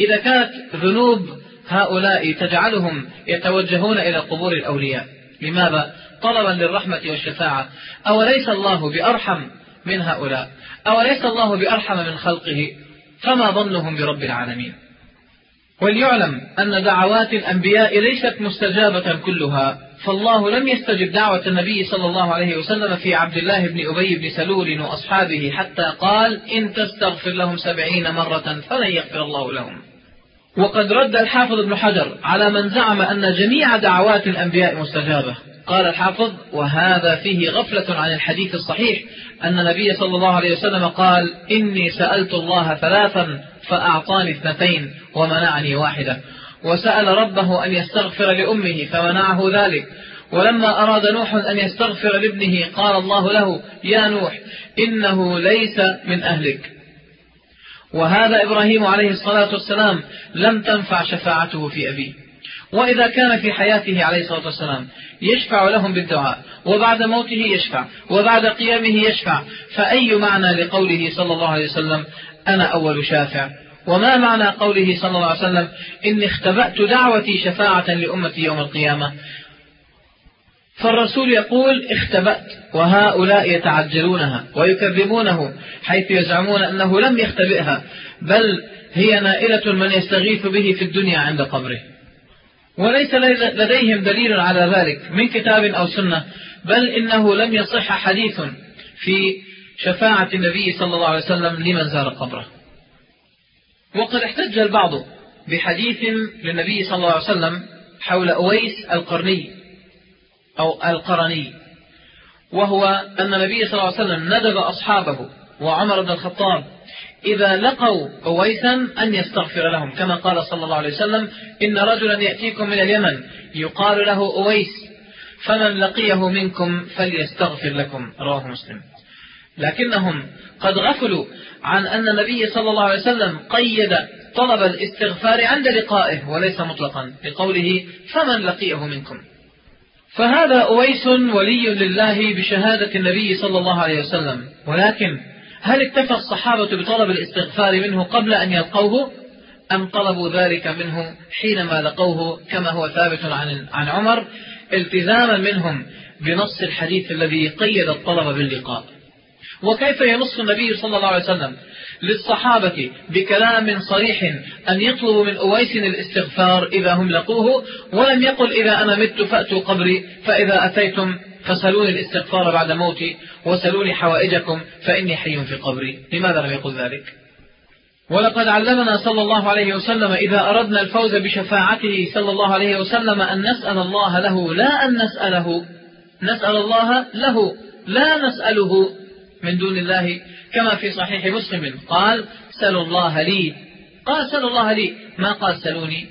إذا كانت ذنوب هؤلاء تجعلهم يتوجهون إلى قبور الأولياء لماذا؟ طلبا للرحمة والشفاعة. أوليس الله بأرحم من هؤلاء؟ أوليس الله بأرحم من خلقه؟ فما ظنهم برب العالمين. وليعلم أن دعوات الأنبياء ليست مستجابة كلها فالله لم يستجب دعوة النبي صلى الله عليه وسلم في عبد الله بن أبي بن سلول وأصحابه حتى قال إن تستغفر لهم سبعين مرة فلن يغفر الله لهم. وقد رد الحافظ ابن حجر على من زعم أن جميع دعوات الأنبياء مستجابة. قال الحافظ وهذا فيه غفلة عن الحديث الصحيح أن النبي صلى الله عليه وسلم قال إني سألت الله ثلاثا فأعطاني اثنتين ومنعني واحدة. وسأل ربه أن يستغفر لأمه فمنعه ذلك. ولما أراد نوح أن يستغفر لابنه قال الله له يا نوح إنه ليس من أهلك. وهذا إبراهيم عليه الصلاة والسلام لم تنفع شفاعته في أبيه. وإذا كان في حياته عليه الصلاة والسلام يشفع لهم بالدعاء وبعد موته يشفع وبعد قيامه يشفع فأي معنى لقوله صلى الله عليه وسلم أنا أول شافع؟ وما معنى قوله صلى الله عليه وسلم إني اختبأت دعوتي شفاعة لأمتي يوم القيامة؟ فالرسول يقول اختبأت وهؤلاء يتعجلونها ويكذبونه حيث يزعمون أنه لم يختبئها بل هي نائلة من يستغيث به في الدنيا عند قبره. وليس لديهم دليل على ذلك من كتاب أو سنة بل إنه لم يصح حديث في شفاعة النبي صلى الله عليه وسلم لمن زار قبره. وقد احتج البعض بحديث للنبي صلى الله عليه وسلم حول أويس القرني أو القرني وهو أن النبي صلى الله عليه وسلم ندب أصحابه وعمر بن الخطاب إذا لقوا أويسا أن يستغفر لهم كما قال صلى الله عليه وسلم إن رجلا يأتيكم من اليمن يقال له أويس فمن لقيه منكم فليستغفر لكم. رواه مسلم. لكنهم قد غفلوا عن أن النبي صلى الله عليه وسلم قيد طلب الاستغفار عند لقائه وليس مطلقا لقوله فمن لقيه منكم. فهذا أويس ولي لله بشهادة النبي صلى الله عليه وسلم ولكن هل اكتفى الصحابة بطلب الاستغفار منه قبل أن يلقوه؟ أم طلبوا ذلك منه حينما لقوه كما هو ثابت عن عن عمر التزاما منهم بنص الحديث الذي قيد الطلب باللقاء. وكيف ينص النبي صلى الله عليه وسلم للصحابة بكلام صريح أن يطلبوا من أويس الاستغفار إذا هم لقوه ولم يقل إذا أنا مت فأتوا قبري فإذا أتيتم فسلوني الاستغفار بعد موتي وسلوني حوائجكم فإني حي في قبري. لماذا لم يقل ذلك؟ ولقد علمنا صلى الله عليه وسلم إذا أردنا الفوز بشفاعته صلى الله عليه وسلم أن نسأل الله له لا أن نسأله نسأل الله له لا نسأله من دون الله. كما في صحيح مسلم قال سلوا الله لي. قال سلوا الله لي. ما قال سلوني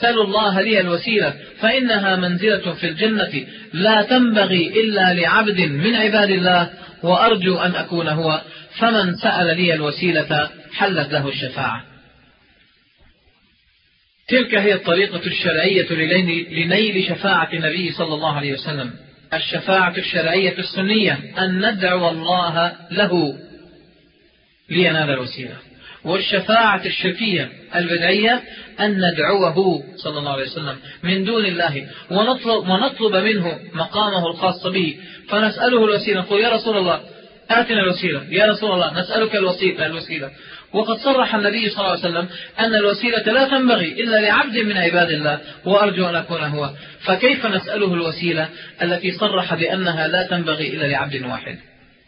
سلوا الله لي الوسيلة فإنها منزلة في الجنة. لا تنبغي إلا لعبد من عباد الله وأرجو أن أكون هو. فمن سأل لي الوسيلة حلت له الشفاعة. تلك هي الطريقة الشرعية لنيل شفاعة النبي صلى الله عليه وسلم. الشفاعة الشرعية السنية أن ندعو الله له لينال الوسيلة. والشفاعة الشركية البدعية أن ندعوه صلى الله عليه وسلم من دون الله ونطلب, ونطلب منه مقامه الخاص به. فنسأله الوسيلة نقول يا رسول الله آتنا الوسيلة. يا رسول الله نسألك الوسيلة الوسيلة. وقد صرح النبي صلى الله عليه وسلم أن الوسيلة لا تنبغي إلا لعبد من عباد الله وأرجو أن أكون هو. فكيف نسأله الوسيلة التي صرح بأنها لا تنبغي إلا لعبد واحد؟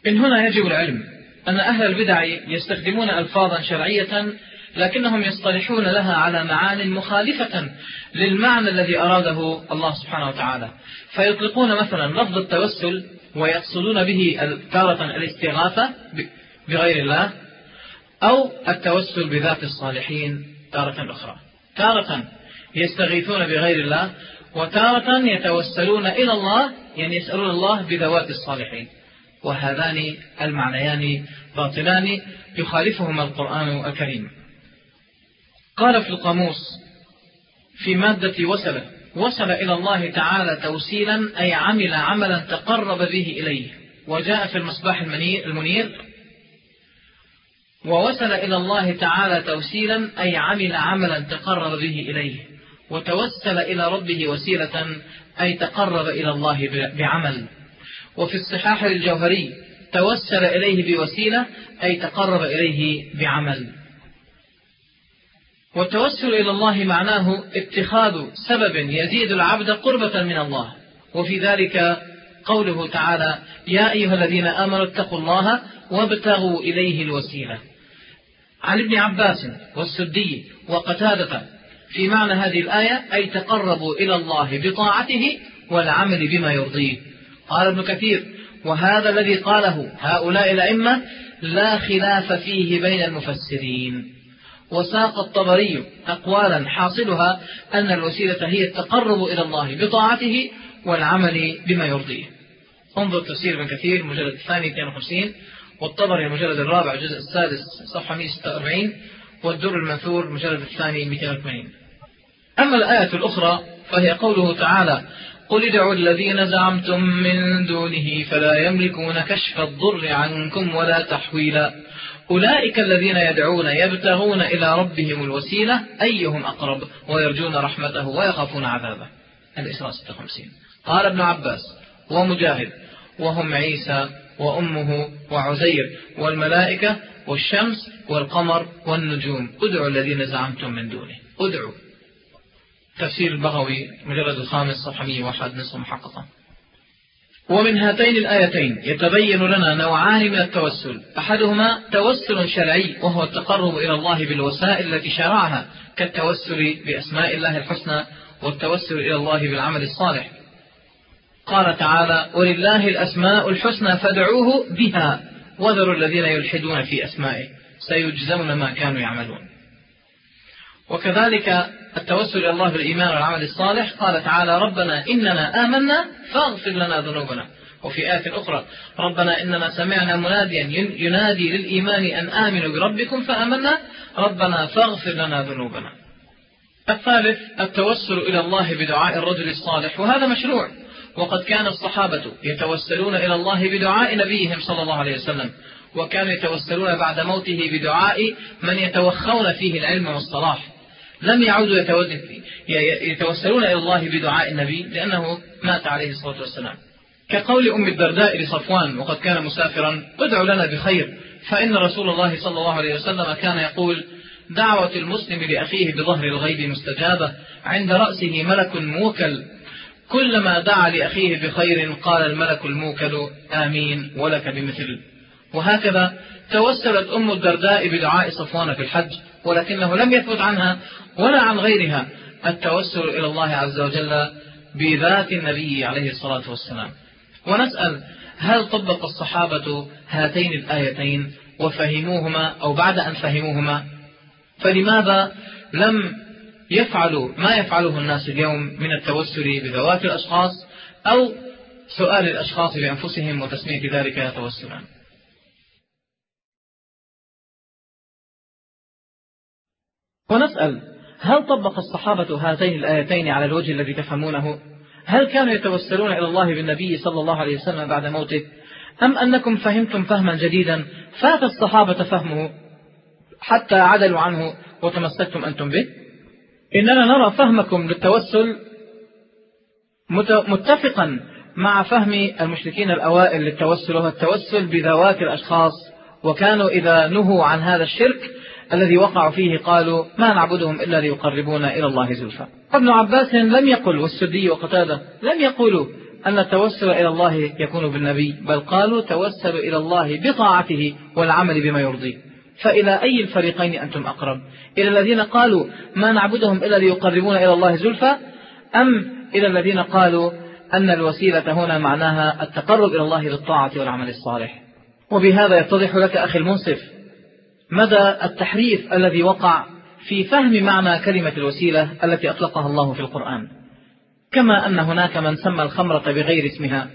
من هنا يجب العلم أن أهل البدع يستخدمون ألفاظا شرعية لكنهم يصطلحون لها على معان مخالفة للمعنى الذي أراده الله سبحانه وتعالى. فيطلقون مثلا لفظ التوسل ويقصدون به تارة الاستغاثة بغير الله أو التوسل بذات الصالحين تارة أخرى. تارة يستغيثون بغير الله وتارة يتوسلون إلى الله يعني يسألون الله بذوات الصالحين. وهذان المعنيان باطلان يخالفهما القرآن الكريم. قال في القاموس في مادة وسل وصل إلى الله تعالى توسيلا أي عمل عملا تقرب به إليه وجاء في المصباح المنير ووصل إلى الله تعالى توسيلا أي عمل عملا تقرب به إليه وتوسل إلى ربه وسيلة أي تقرب إلى الله بعمل. وفي الصحاح الجوهري توسل إليه بوسيلة أي تقرب إليه بعمل. والتوسل إلى الله معناه اتخاذ سبب يزيد العبد قربة من الله. وفي ذلك قوله تعالى يا أيها الذين آمنوا اتقوا الله وابتغوا إليه الوسيلة. عن ابن عباس والسدي وقتادة في معنى هذه الآية أي تقربوا إلى الله بطاعته والعمل بما يرضيه. قال ابن كثير وهذا الذي قاله هؤلاء الأئمة لا خلاف فيه بين المفسرين. وساق الطبري أقوالا حاصلها أن الوسيلة هي التقرب إلى الله بطاعته والعمل بما يرضيه. انظر تفسير ابن كثير المجلد الثاني 52 والطبري المجلد الرابع الجزء السادس صفحة 146 والدر المنثور المجلد الثاني 280 أما الآية الأخرى فهي قوله تعالى قل ادعوا الذين زعمتم من دونه فلا يملكون كشف الضر عنكم ولا تحويلا. أولئك الذين يدعون يبتغون إلى ربهم الوسيلة أيهم أقرب ويرجون رحمته ويخافون عذابه. الإسراء 56 قال ابن عباس ومجاهد وهم عيسى وأمه وعزير والملائكة والشمس والقمر والنجوم. ادعوا الذين زعمتم من دونه. ادعوا. تفسير البغوي مجلد الخامس صفحة 101 نصف محققة ومن هاتين الآيتين يتبين لنا نوعان من التوسل. أحدهما توسل شرعي وهو التقرب إلى الله بالوسائل التي شرعها كالتوسل بأسماء الله الحسنى والتوسل إلى الله بالعمل الصالح. قال تعالى ولله الأسماء الحسنى فادعوه بها وذروا الذين يلحدون في أسمائه سيجزون ما كانوا يعملون. وكذلك التوسل إلى الله بالإيمان والعمل الصالح. قال تعالى ربنا إننا آمنا فاغفر لنا ذنوبنا. وفي آية أخرى ربنا إننا سمعنا مناديا ينادي للإيمان أن آمنوا بربكم فآمنا. ربنا فاغفر لنا ذنوبنا. الثالث التوسل إلى الله بدعاء الرجل الصالح. وهذا مشروع. وقد كان الصحابة يتوسلون إلى الله بدعاء نبيهم صلى الله عليه وسلم. وكانوا يتوسلون بعد موته بدعاء من يتوخون فيه العلم والصلاح. لم يعودوا يتوسلون إلى الله بدعاء النبي لأنه مات عليه الصلاة والسلام. كقول أم الدرداء لصفوان وقد كان مسافرا ادعوا لنا بخير. فإن رسول الله صلى الله عليه وسلم كان يقول دعوة المسلم لأخيه بظهر الغيب مستجابة عند رأسه ملك موكل. كلما دعا لأخيه بخير قال الملك الموكل آمين ولك بمثل. وهكذا توسلت أم الدرداء بدعاء صفوان في الحج. ولكنه لم يثبت عنها ولا عن غيرها. التوسل إلى الله عز وجل بذات النبي عليه الصلاة والسلام. ونسأل هل طبق الصحابة هاتين الآيتين وفهموهما أو بعد أن فهموهما؟ فلماذا لم يفعلوا ما يفعله الناس اليوم من التوسل بذوات الأشخاص أو سؤال الأشخاص بأنفسهم وتسمية ذلك توسلا؟ ونسأل هل طبق الصحابة هاتين الآيتين على الوجه الذي تفهمونه؟ هل كانوا يتوسلون إلى الله بالنبي صلى الله عليه وسلم بعد موته؟ أم أنكم فهمتم فهما جديدا؟ فات الصحابة فهمه حتى عدلوا عنه وتمسكتم أنتم به؟ إننا نرى فهمكم للتوسل متفقا مع فهم المشركين الأوائل للتوسل وهو التوسل بذوات الأشخاص وكانوا إذا نهوا عن هذا الشرك الذي وقعوا فيه قالوا ما نعبدهم إلا ليقربونا إلى الله زلفى. ابن عباس لم يقل والسدي وقتادة لم يقولوا أن التوسل إلى الله يكون بالنبي بل قالوا توسلوا إلى الله بطاعته والعمل بما يرضيه. فإلى أي الفريقين أنتم أقرب؟ إلى الذين قالوا ما نعبدهم إلا ليقربونا إلى الله زلفى أم إلى الذين قالوا أن الوسيلة هنا معناها التقرب إلى الله بالطاعة والعمل الصالح؟ وبهذا يتضح لك أخي المنصف مدى التحريف الذي وقع في فهم معنى كلمة الوسيلة التي أطلقها الله في القرآن. كما أن هناك من سمى الخمرة بغير اسمها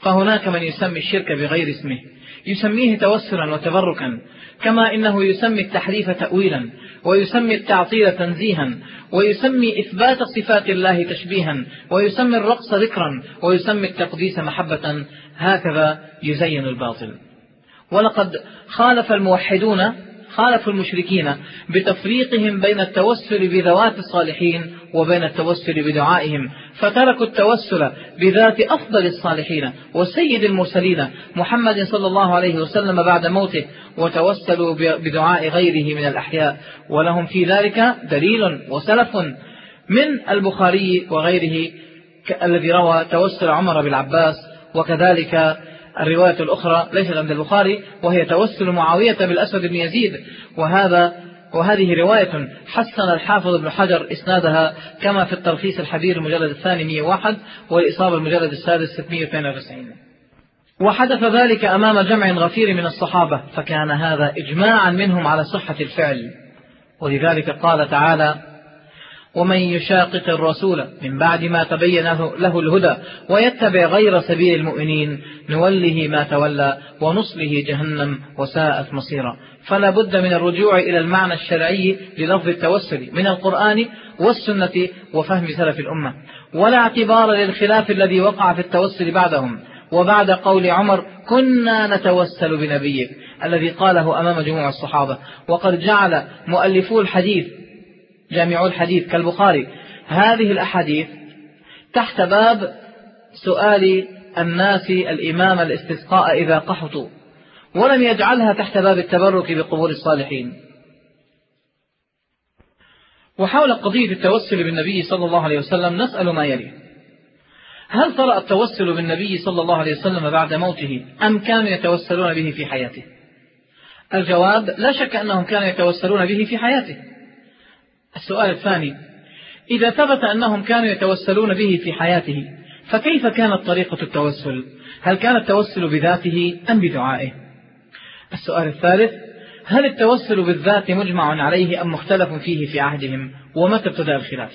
فهناك من يسمي الشرك بغير اسمه يسميه توسلا وتبركا كما إنه يسمي التحريف تأويلا ويسمي التعطيل تنزيها ويسمي إثبات صفات الله تشبيها ويسمي الرقص ذكرا ويسمي التقديس محبة هكذا يزين الباطل. ولقد خالف الموحدون خالفوا المشركين بتفريقهم بين التوسل بذوات الصالحين وبين التوسل بدعائهم فتركوا التوسل بذات أفضل الصالحين وسيد المرسلين محمد صلى الله عليه وسلم بعد موته وتوسلوا بدعاء غيره من الأحياء. ولهم في ذلك دليل وسلف من البخاري وغيره الذي روى توسل عمر بالعباس وكذلك الرواية الأخرى ليست عند البخاري وهي توسل معاوية بالأسود بن يزيد. وهذا وهذه رواية حسن الحافظ ابن حجر إسنادها كما في التلخيص الحبير المجلد الثاني 101 والإصابة المجلد السادس 692 وحدث ذلك أمام جمع غفير من الصحابة فكان هذا إجماعا منهم على صحة الفعل. ولذلك قال تعالى ومن يشاقق الرسول من بعد ما تبين له الهدى ويتبع غير سبيل المؤمنين نوله ما تولى ونصله جهنم وساءت مصيرا. فلا بد من الرجوع إلى المعنى الشرعي للفظ التوسل من القرآن والسنة وفهم سلف الأمة. ولا اعتبار للخلاف الذي وقع في التوسل بعدهم. وبعد قول عمر كنا نتوسل بنبيك الذي قاله أمام جموع الصحابة. وقد جعل مؤلفو الحديث جامعو الحديث كالبخاري. هذه الأحاديث تحت باب سؤال الناس الإمام الاستسقاء إذا قحطوا ولم يجعلها تحت باب التبرك بقبور الصالحين. وحول قضية التوسل بالنبي صلى الله عليه وسلم نسأل ما يلي. هل طرأ التوسل بالنبي صلى الله عليه وسلم بعد موته أم كانوا يتوسلون به في حياته؟ الجواب لا شك أنهم كانوا يتوسلون به في حياته. السؤال الثاني إذا ثبت أنهم كانوا يتوسلون به في حياته فكيف كانت طريقة التوسل؟ هل كان التوسل بذاته أم بدعائه؟ السؤال الثالث هل التوسل بالذات مجمع عليه أم مختلف فيه في عهدهم؟ ومتى ابتدأ الخلاف؟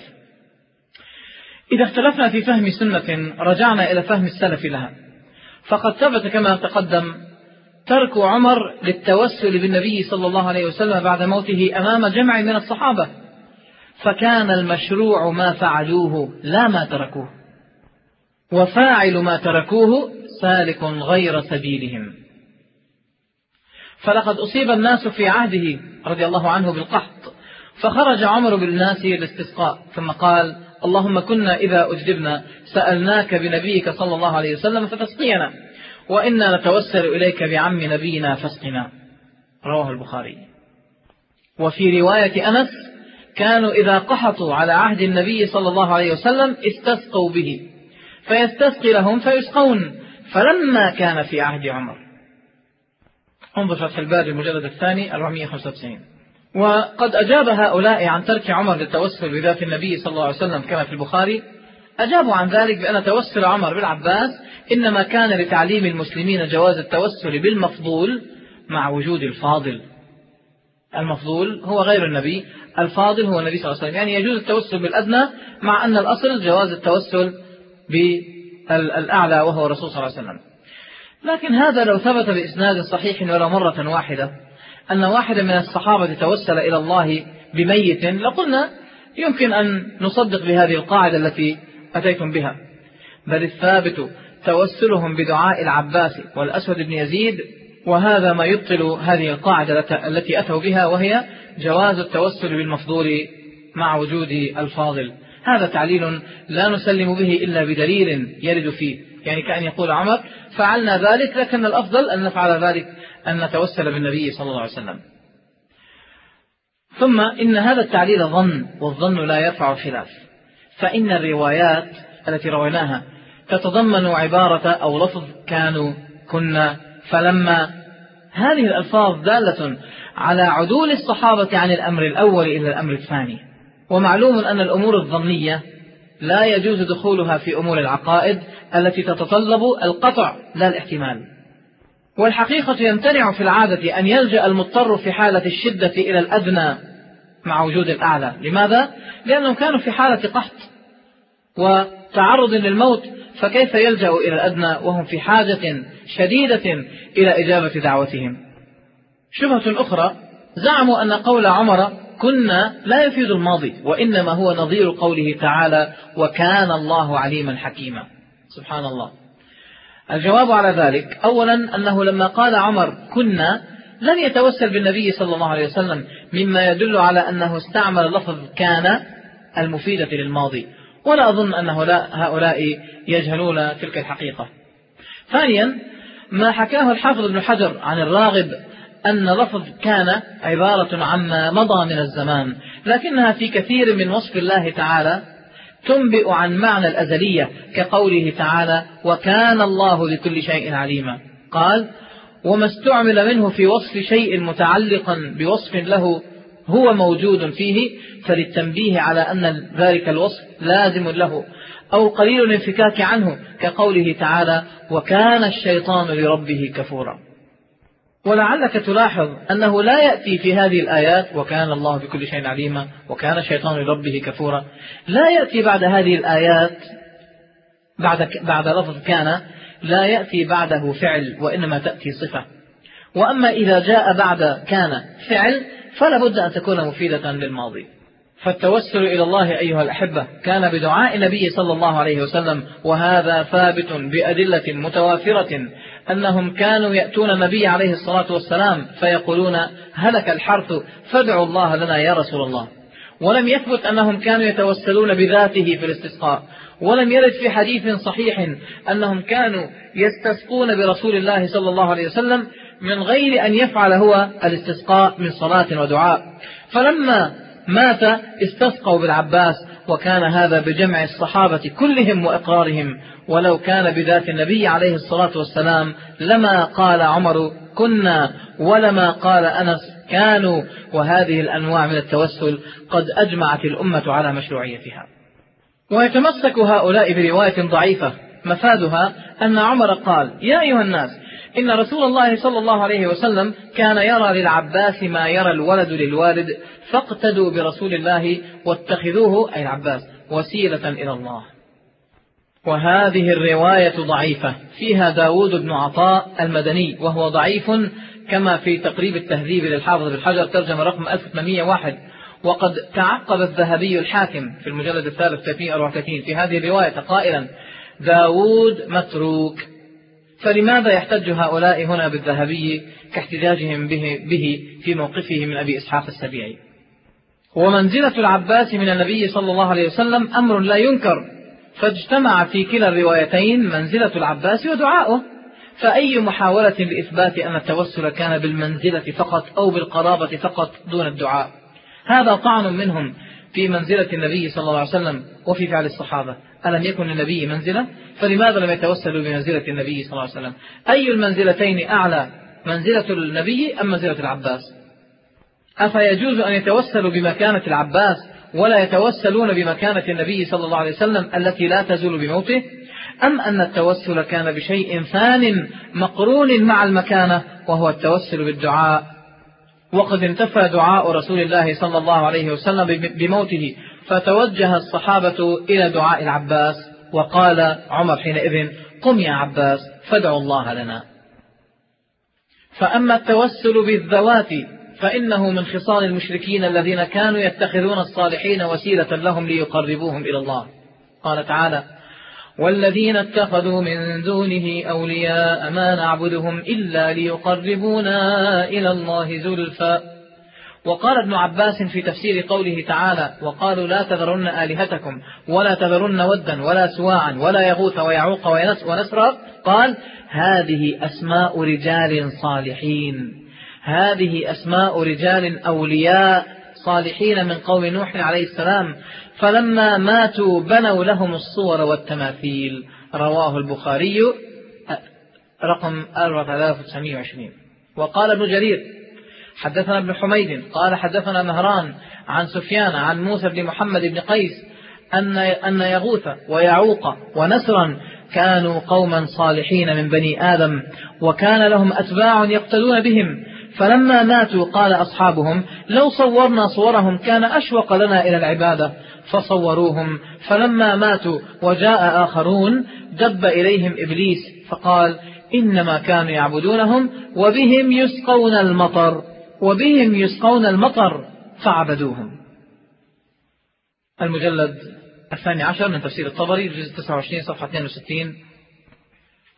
إذا اختلفنا في فهم سنة رجعنا إلى فهم السلف لها. فقد ثبت كما تقدم ترك عمر للتوسل بالنبي صلى الله عليه وسلم بعد موته أمام جمع من الصحابة. فكان المشروع ما فعلوه لا ما تركوه. وفاعل ما تركوه سالك غير سبيلهم. فلقد أصيب الناس في عهده رضي الله عنه بالقحط فخرج عمر بالناس للاستسقاء ثم قال اللهم كنا إذا أجدبنا سألناك بنبيك صلى الله عليه وسلم فتسقينا وإنا نتوسل إليك بعم نبينا فاسقنا. رواه البخاري. وفي رواية أنس كانوا إذا قحطوا على عهد النبي صلى الله عليه وسلم استسقوا به. فيستسقي لهم فيسقون. فلما كان في عهد عمر. انظر فتح الباري المجلد الثاني 495 وقد أجاب هؤلاء عن ترك عمر للتوسل بذات النبي صلى الله عليه وسلم كما في البخاري. أجابوا عن ذلك بأن توسل عمر بالعباس إنما كان لتعليم المسلمين جواز التوسل بالمفضول مع وجود الفاضل. المفضول هو غير النبي الفاضل هو النبي صلى الله عليه وسلم. يعني يجوز التوسل بالأدنى مع أن الأصل جواز التوسل بالأعلى وهو الرسول صلى الله عليه وسلم. لكن هذا لو ثبت بإسناد صحيح ولو مرة واحدة أن واحدا من الصحابة توسل إلى الله بميت لقلنا يمكن أن نصدق بهذه القاعدة التي أتيتم بها. بل الثابت توسلهم بدعاء العباس والأسود بن يزيد وهذا ما يبطل هذه القاعدة التي أتوا بها وهي جواز التوسل بالمفضول مع وجود الفاضل. هذا تعليل لا نسلم به إلا بدليل يرد فيه. يعني كأن يقول عمر فعلنا ذلك لكن الأفضل أن نفعل ذلك أن نتوسل بالنبي صلى الله عليه وسلم. ثم إن هذا التعليل ظن والظن لا يرفع خلاف فإن الروايات التي رويناها تتضمن عبارة أو لفظ كانوا كنا فلما هذه الألفاظ دالة على عدول الصحابة عن الأمر الأول إلى الأمر الثاني. ومعلوم أن الأمور الظنية لا يجوز دخولها في أمور العقائد التي تتطلب القطع لا الاحتمال. والحقيقة يمتنع في العادة أن يلجأ المضطر في حالة الشدة إلى الأدنى مع وجود الأعلى. لماذا؟ لأنهم كانوا في حالة قحط وتعرض للموت فكيف يلجأ إلى الأدنى وهم في حاجة شديدة إلى إجابة دعوتهم؟ شبهة أخرى زعموا أن قول عمر كنا لا يفيد الماضي وإنما هو نظير قوله تعالى وكان الله عليما حكيما سبحان الله. الجواب على ذلك أولا أنه لما قال عمر كنا لم يتوسل بالنبي صلى الله عليه وسلم مما يدل على أنه استعمل لفظ كان المفيدة للماضي. ولا أظن أن هؤلاء يجهلون تلك الحقيقة. ثانيا ما حكاه الحافظ ابن حجر عن الراغب أن لفظ كان عبارة عما مضى من الزمان لكنها في كثير من وصف الله تعالى تنبئ عن معنى الأزلية كقوله تعالى وكان الله لكل شيء عليما قال وما استعمل منه في وصف شيء متعلقا بوصف له هو موجود فيه فللتنبيه على أن ذلك الوصف لازم له أو قليل الانفكاك عنه كقوله تعالى وكان الشيطان لربه كفورا ولعلك تلاحظ أنه لا يأتي في هذه الآيات وكان الله بكل شيء عليما وكان الشيطان لربه كفورا لا يأتي بعد هذه الآيات بعد, بعد لفظ كان لا يأتي بعده فعل وإنما تأتي صفة. وأما إذا جاء بعد كان فعل فلا بد أن تكون مفيدة للماضي. فالتوسل إلى الله أيها الأحبة كان بدعاء النبي صلى الله عليه وسلم وهذا ثابت بأدلة متوافرة أنهم كانوا يأتون النبي عليه الصلاة والسلام فيقولون هلك الحرث فادعوا الله لنا يا رسول الله. ولم يثبت أنهم كانوا يتوسلون بذاته في الاستسقاء. ولم يرد في حديث صحيح أنهم كانوا يستسقون برسول الله صلى الله عليه وسلم من غير أن يفعل هو الاستسقاء من صلاة ودعاء. فلما مات استسقوا بالعباس وكان هذا بجمع الصحابة كلهم وإقرارهم. ولو كان بذات النبي عليه الصلاة والسلام لما قال عمر كنا ولما قال أنس كانوا. وهذه الأنواع من التوسل قد أجمعت الأمة على مشروعيتها. ويتمسك هؤلاء برواية ضعيفة. مفادها أن عمر قال يا أيها الناس إن رسول الله صلى الله عليه وسلم كان يرى للعباس ما يرى الولد للوالد فاقتدوا برسول الله واتخذوه أي العباس وسيلة إلى الله. وهذه الرواية ضعيفة. فيها داود بن عطاء المدني وهو ضعيف كما في تقريب التهذيب للحافظ بالحجر ترجمة رقم 1801 وقد تعقب الذهبي الحاكم في المجلد الثالث 334 في هذه الرواية قائلا داود متروك. فلماذا يحتج هؤلاء هنا بالذهبي كاحتجاجهم به, به في موقفه من أبي إسحاق السبيعي؟ ومنزلة العباس من النبي صلى الله عليه وسلم أمر لا ينكر فاجتمع في كلا الروايتين منزلة العباس ودعاؤه. فأي محاولة لإثبات أن التوسل كان بالمنزلة فقط أو بالقرابة فقط دون الدعاء؟ هذا طعن منهم في منزلة النبي صلى الله عليه وسلم وفي فعل الصحابة. ألم يكن للنبي منزلة؟ فلماذا لم يتوسلوا بمنزلة النبي صلى الله عليه وسلم؟ أي المنزلتين أعلى منزلة النبي أم منزلة العباس؟ أفيجوز أن يتوسلوا بمكانة العباس ولا يتوسلون بمكانة النبي صلى الله عليه وسلم التي لا تزول بموته؟ أم أن التوسل كان بشيء ثان مقرون مع المكانة وهو التوسل بالدعاء وقد انتفى دعاء رسول الله صلى الله عليه وسلم بموته فتوجه الصحابة إلى دعاء العباس وقال عمر حينئذ قم يا عباس فادعوا الله لنا. فأما التوسل بالذوات فإنه من خصال المشركين الذين كانوا يتخذون الصالحين وسيلة لهم ليقربوهم إلى الله. قال تعالى والذين اتخذوا من دونه أولياء ما نعبدهم إلا ليقربونا إلى الله زلفى. وقال ابن عباس في تفسير قوله تعالى وقالوا لا تذرن آلهتكم ولا تذرن ودا ولا سواعا ولا يغوث ويعوق ونسرا. قال هذه أسماء رجال صالحين. هذه أسماء رجال أولياء صالحين من قوم نوح عليه السلام فلما ماتوا بنوا لهم الصور والتماثيل. رواه البخاري رقم 4920 وقال ابن جرير حدثنا ابن حميد قال حدثنا مهران عن سفيان عن موسى بن محمد بن قيس أن أن يغوث ويعوق ونسرا كانوا قوما صالحين من بني آدم وكان لهم أتباع يقتدون بهم. فلما ماتوا قال أصحابهم لو صورنا صورهم كان أشوق لنا إلى العبادة فصوروهم. فلما ماتوا وجاء آخرون دب إليهم إبليس فقال إنما كانوا يعبدونهم وبهم يسقون المطر وبهم يسقون المطر فعبدوهم. المجلد الثاني عشر من تفسير الطبري الجزء 29 صفحة 62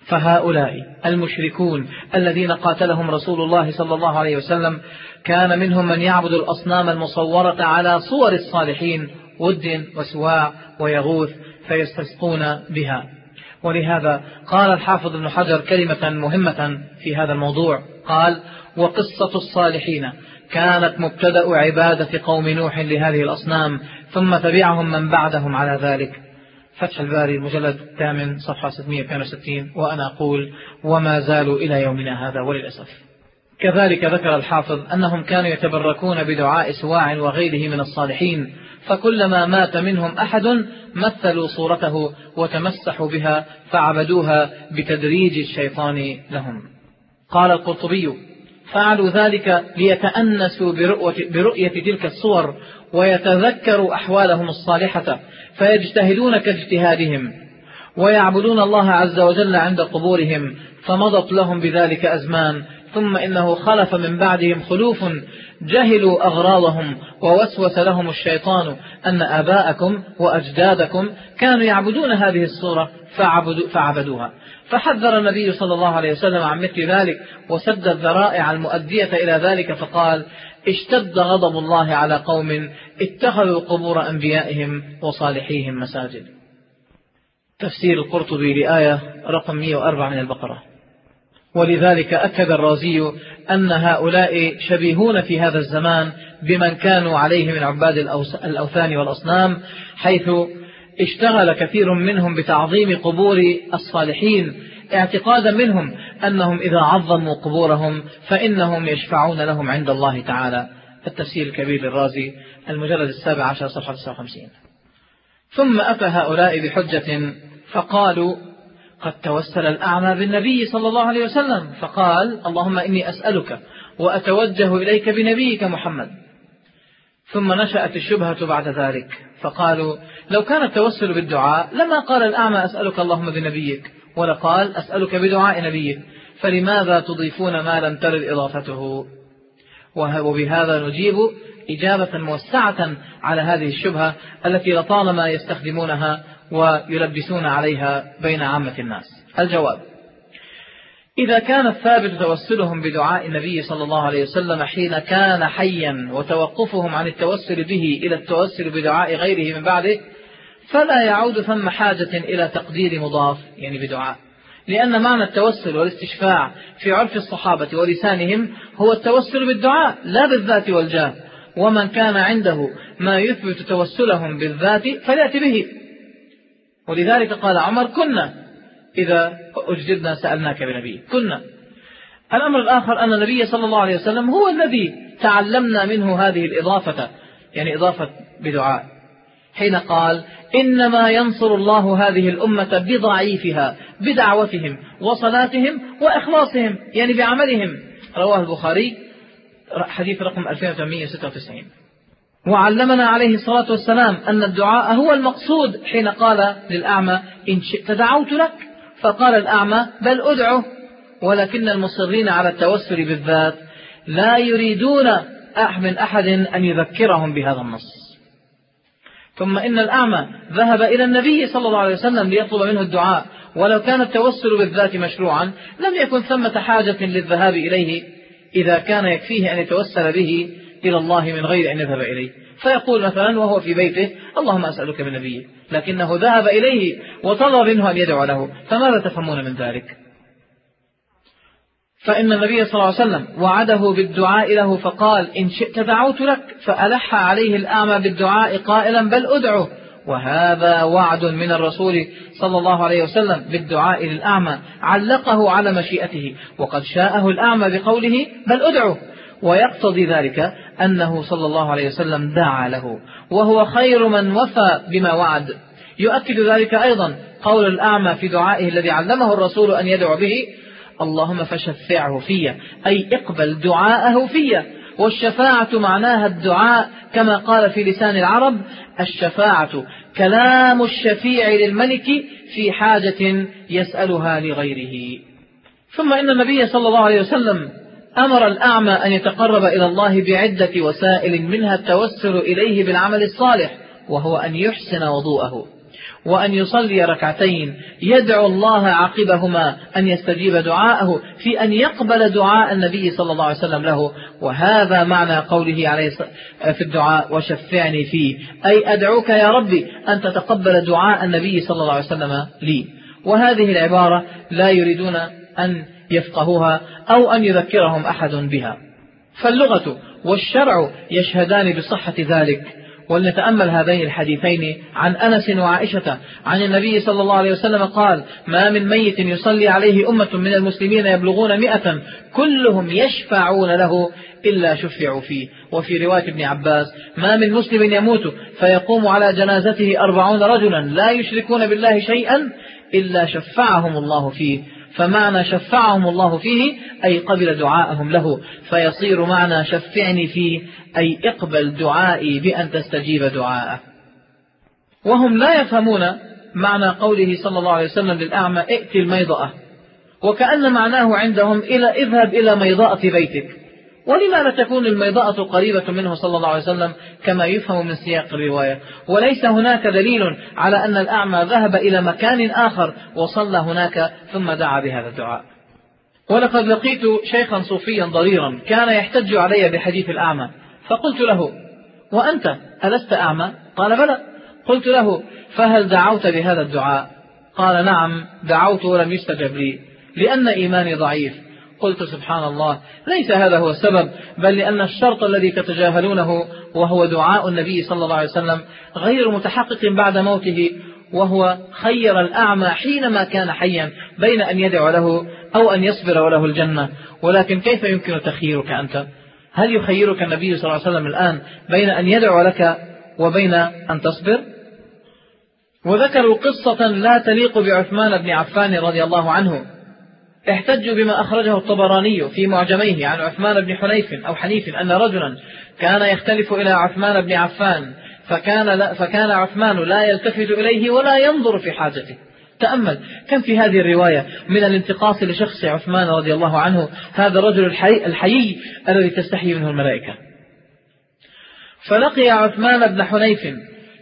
فهؤلاء المشركون الذين قاتلهم رسول الله صلى الله عليه وسلم كان منهم من يعبد الأصنام المصورة على صور الصالحين ود وسواع ويغوث فيستسقون بها. ولهذا قال الحافظ ابن حجر كلمة مهمة في هذا الموضوع. قال وقصة الصالحين كانت مبتدأ عبادة قوم نوح لهذه الأصنام ثم تبعهم من بعدهم على ذلك. فتح الباري المجلد الثامن صفحة 662 وأنا أقول وما زالوا إلى يومنا هذا وللأسف. كذلك ذكر الحافظ أنهم كانوا يتبركون بدعاء سواع وغيره من الصالحين فكلما مات منهم أحد مثلوا صورته وتمسحوا بها فعبدوها بتدريج الشيطان لهم. قال القرطبي فعلوا ذلك ليتأنسوا برؤية تلك الصور ويتذكروا أحوالهم الصالحة فيجتهدون كاجتهادهم ويعبدون الله عز وجل عند قبورهم فمضت لهم بذلك أزمان ثم إنه خلف من بعدهم خلوف جهلوا أغراضهم ووسوس لهم الشيطان أن آباءكم وأجدادكم كانوا يعبدون هذه الصورة فعبدوا فعبدوها. فحذر النبي صلى الله عليه وسلم عن مثل ذلك وسد الذرائع المؤدية إلى ذلك فقال اشتد غضب الله على قوم اتخذوا قبور أنبيائهم وصالحيهم مساجد. تفسير القرطبي لآية رقم 104 من البقرة. ولذلك أكد الرازي أن هؤلاء شبيهون في هذا الزمان بمن كانوا عليه من عباد الأوثان والأصنام حيث اشتغل كثير منهم بتعظيم قبور الصالحين اعتقادا منهم أنهم إذا عظموا قبورهم فإنهم يشفعون لهم عند الله تعالى. التفسير الكبير للرازي المجلد السابع عشر صفحة 59 ثم أتى هؤلاء بحجة فقالوا قد توسل الأعمى بالنبي صلى الله عليه وسلم. فقال اللهم إني أسألك وأتوجه إليك بنبيك محمد. ثم نشأت الشبهة بعد ذلك. فقالوا لو كان التوسل بالدعاء لما قال الأعمى أسألك اللهم بنبيك ولا قال أسألك بدعاء نبيك فلماذا تضيفون ما لم ترد إضافته؟ وبهذا نجيب إجابة موسعة على هذه الشبهة التي لطالما يستخدمونها ويلبسون عليها بين عامة الناس. الجواب. إذا كان الثابت توسلهم بدعاء النبي صلى الله عليه وسلم حين كان حيا وتوقفهم عن التوسل به إلى التوسل بدعاء غيره من بعده فلا يعود ثم حاجة إلى تقدير مضاف يعني بدعاء. لأن معنى التوسل والاستشفاع في عرف الصحابة ولسانهم هو التوسل بالدعاء لا بالذات والجاه. ومن كان عنده ما يثبت توسلهم بالذات فليأتي به. ولذلك قال عمر كنا إذا أجدنا سألناك بنبي. كنا. الأمر الآخر أن النبي صلى الله عليه وسلم هو الذي تعلمنا منه هذه الإضافة يعني إضافة بدعاء. حين قال إنما ينصر الله هذه الأمة بضعيفها بدعوتهم وصلاتهم وإخلاصهم يعني بعملهم. رواه البخاري حديث رقم 2896 وعلمنا عليه الصلاة والسلام أن الدعاء هو المقصود حين قال للأعمى إن شئت دعوت لك. فقال الأعمى بل أدعو ولكن المصرين على التوسل بالذات لا يريدون من أحد أن يذكرهم بهذا النص. ثم إن الأعمى ذهب إلى النبي صلى الله عليه وسلم ليطلب منه الدعاء ولو كان التوسل بالذات مشروعا لم يكن ثمة حاجة للذهاب إليه إذا كان يكفيه أن يتوسل به إلى الله من غير أن يذهب إليه. فيقول مثلا وهو في بيته اللهم أسألك بنبيك لكنه ذهب إليه وطلب منه أن يدعو له فماذا تفهمون من ذلك؟ فإن النبي صلى الله عليه وسلم وعده بالدعاء له فقال إن شئت دعوت لك. فألح عليه الأعمى بالدعاء قائلا بل أدعه وهذا وعد من الرسول صلى الله عليه وسلم بالدعاء للأعمى علقه على مشيئته. وقد شاءه الأعمى بقوله بل أدعه ويقتضي ذلك أنه صلى الله عليه وسلم دعا له. وهو خير من وفى بما وعد. يؤكد ذلك أيضا قول الأعمى في دعائه الذي علمه الرسول أن يدعو به اللهم فشفعه في أي اقبل دعاءه في والشفاعة معناها الدعاء كما قال في لسان العرب الشفاعة كلام الشفيع للملك في حاجة يسألها لغيره. ثم إن النبي صلى الله عليه وسلم أمر الأعمى أن يتقرب إلى الله بعدة وسائل منها التوسل إليه بالعمل الصالح وهو أن يحسن وضوءه. وأن يصلي ركعتين. يدعو الله عقبهما أن يستجيب دعاءه في أن يقبل دعاء النبي صلى الله عليه وسلم له. وهذا معنى قوله عليه في الدعاء وشفعني فيه أي أدعوك يا ربي أن تتقبل دعاء النبي صلى الله عليه وسلم لي. وهذه العبارة لا يريدون أن يفقهوها أو أن يذكرهم أحد بها. فاللغة والشرع يشهدان بصحة ذلك. ولنتأمل هذين الحديثين عن أنس وعائشة عن النبي صلى الله عليه وسلم قال ما من ميت يصلي عليه أمة من المسلمين يبلغون مئة كلهم يشفعون له إلا شفعوا فيه. وفي رواية ابن عباس ما من مسلم يموت فيقوم على جنازته أربعون رجلا لا يشركون بالله شيئا إلا شفعهم الله فيه. فمعنى شفعهم الله فيه أي قبل دعاءهم له. فيصير معنى شفعني فيه أي اقبل دعائي بأن تستجيب دعاءه. وهم لا يفهمون معنى قوله صلى الله عليه وسلم للأعمى ائت الميضأة. وكأن معناه عندهم إلى اذهب إلى ميضاءة بيتك. ولماذا تكون الميضاءة قريبة منه صلى الله عليه وسلم كما يفهم من سياق الرواية. وليس هناك دليل على أن الأعمى ذهب إلى مكان آخر وصلى هناك ثم دعا بهذا الدعاء. ولقد لقيت شيخا صوفيا ضريرا كان يحتج علي بحديث الأعمى. فقلت له وأنت؟ ألست أعمى؟ قال بلى. قلت له فهل دعوت بهذا الدعاء؟ قال نعم دعوت ولم يستجب لي لأن إيماني ضعيف. قلت سبحان الله. ليس هذا هو السبب بل لأن الشرط الذي تتجاهلونه وهو دعاء النبي صلى الله عليه وسلم غير متحقق بعد موته وهو خير الأعمى حينما كان حيا بين أن يدعو له أو أن يصبر وله الجنة. ولكن كيف يمكن تخييرك أنت؟ هل يخيرك النبي صلى الله عليه وسلم الآن بين أن يدعو لك وبين أن تصبر؟ وذكروا قصة لا تليق بعثمان بن عفان رضي الله عنه. احتجوا بما أخرجه الطبراني في معجميه عن عثمان بن حنيف أو حنيف أن رجلا كان يختلف إلى عثمان بن عفان فكان, لا فكان عثمان لا يلتفت إليه ولا ينظر في حاجته. تأمل. كم في هذه الرواية من الانتقاص لشخص عثمان رضي الله عنه هذا الرجل الحي, الحيي الذي تستحي منه الملائكة. فلقي عثمان بن حنيف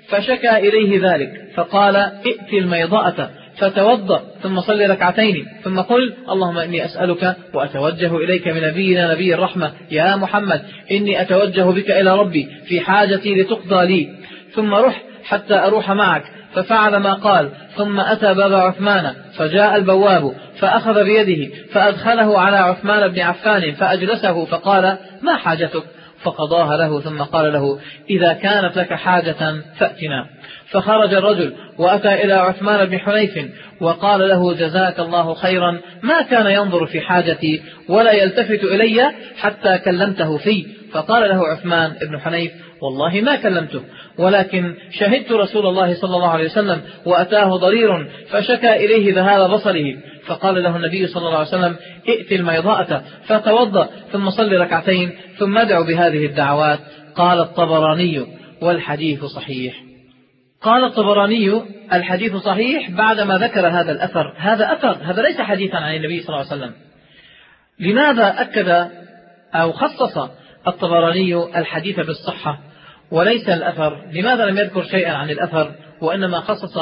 فشكى إليه ذلك فقال ائت الميضاءة فتوضأ ثم صل ركعتين ثم قل اللهم إني أسألك وأتوجه إليك من نبينا نبي الرحمة يا محمد إني أتوجه بك إلى ربي في حاجتي لتقضى لي. ثم رح حتى أروح معك ففعل ما قال ثم أتى باب عثمان فجاء البواب فأخذ بيده فأدخله على عثمان بن عفان فأجلسه فقال ما حاجتك؟ فقضاها له ثم قال له إذا كانت لك حاجة فأتنا. فخرج الرجل وأتى إلى عثمان بن حنيف وقال له جزاك الله خيرا ما كان ينظر في حاجتي ولا يلتفت إلي حتى كلمته في. فقال له عثمان بن حنيف والله ما كلمته ولكن شهدت رسول الله صلى الله عليه وسلم وأتاه ضرير فشكى إليه ذهاب بصره. فقال له النبي صلى الله عليه وسلم ائت الميضاءة فتوضأ ثم صل ركعتين ثم ادعو بهذه الدعوات. قال الطبراني والحديث صحيح. قال الطبراني الحديث صحيح بعدما ذكر هذا الأثر. هذا أثر هذا ليس حديثا عن النبي صلى الله عليه وسلم. لماذا أكد أو خصص الطبراني الحديث بالصحة وليس الأثر؟ لماذا لم يذكر شيئا عن الأثر؟ وإنما خصص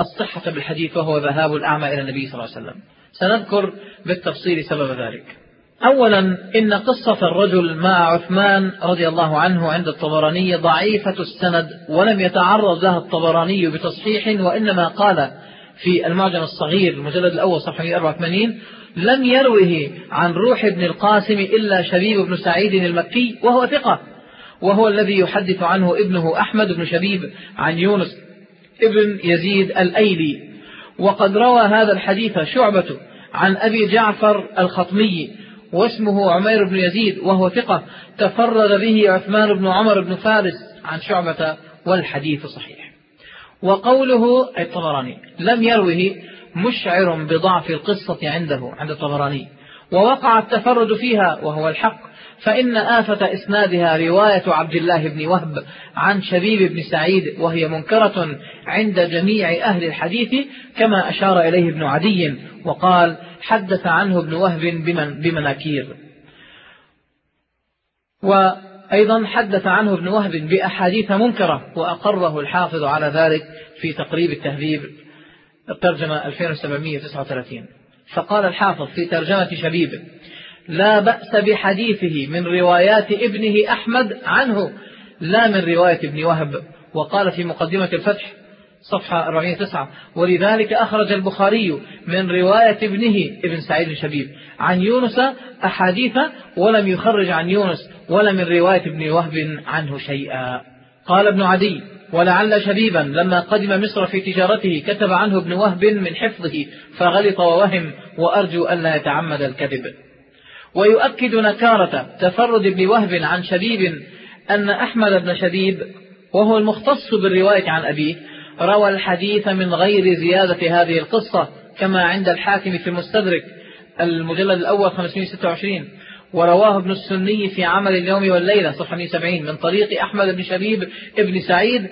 الصحة بالحديث وهو ذهاب الأعمى إلى النبي صلى الله عليه وسلم. سنذكر بالتفصيل سبب ذلك. أولا إن قصة الرجل مع عثمان رضي الله عنه عند الطبراني ضعيفة السند ولم يتعرض لها الطبراني بتصحيح وإنما قال في المعجم الصغير المجلد الأول صفحة 184 لم يروه عن روح بن القاسم إلا شبيب بن سعيد المكي وهو ثقة وهو الذي يحدث عنه ابنه أحمد بن شبيب عن يونس ابن يزيد الأيلي. وقد روى هذا الحديث شعبة عن أبي جعفر الخطمي واسمه عمير بن يزيد وهو ثقة. تفرد به عثمان بن عمر بن فارس عن شعبة والحديث صحيح. وقوله الطبراني لم يروه مشعر بضعف القصة عنده عند الطبراني. ووقع التفرد فيها وهو الحق فإن آفة إسنادها رواية عبد الله بن وهب عن شبيب بن سعيد وهي منكرة عند جميع أهل الحديث كما أشار إليه ابن عدي وقال حدث عنه ابن وهب بمن بمناكير. وأيضا حدث عنه ابن وهب بأحاديث منكرة وأقره الحافظ على ذلك في تقريب التهذيب. الترجمة 2739 فقال الحافظ في ترجمة شبيب لا بأس بحديثه من روايات ابنه أحمد عنه لا من رواية ابن وهب. وقال في مقدمة الفتح صفحة 409 ولذلك أخرج البخاري من رواية ابنه ابن سعيد الشبيب عن يونس أحاديث ولم يخرج عن يونس ولا من رواية ابن وهب عنه شيئا. قال ابن عدي ولعل شبيبا لما قدم مصر في تجارته كتب عنه ابن وهب من حفظه فغلط ووهم وأرجو ألا يتعمد الكذب. ويؤكد نكارة تفرد ابن وهب عن شبيب أن أحمد بن شبيب وهو المختص بالرواية عن أبيه روى الحديث من غير زيادة هذه القصة كما عند الحاكم في المستدرك المجلد الأول 526 ورواه ابن السني في عمل اليوم والليلة صفحة 170 من طريق أحمد بن شبيب ابن سعيد.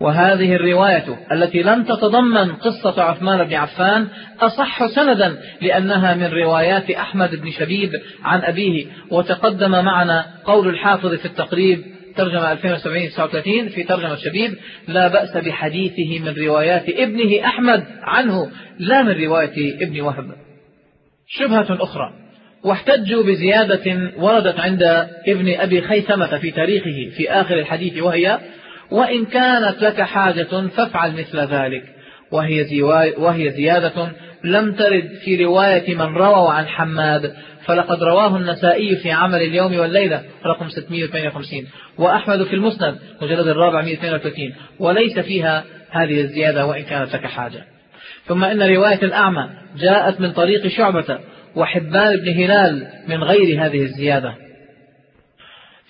وهذه الرواية التي لم تتضمن قصة عثمان بن عفان أصح سندا لأنها من روايات أحمد بن شبيب عن أبيه. وتقدم معنا قول الحافظ في التقريب ترجمة 2739 في ترجمة شبيب لا بأس بحديثه من روايات ابنه أحمد عنه لا من رواية ابن وهب. شبهة أخرى واحتجوا بزيادة وردت عند ابن أبي خيثمة في تاريخه في آخر الحديث وهي وإن كانت لك حاجة فافعل مثل ذلك وهي, وهي زيادة لم ترد في رواية من رووا عن حماد فلقد رواه النسائي في عمل اليوم والليلة رقم 658 وأحمد في المسند مجلد الرابع 132 وليس فيها هذه الزيادة وإن كانت لك حاجة. ثم إن رواية الأعمى جاءت من طريق شعبة وحبان بن هلال من غير هذه الزيادة.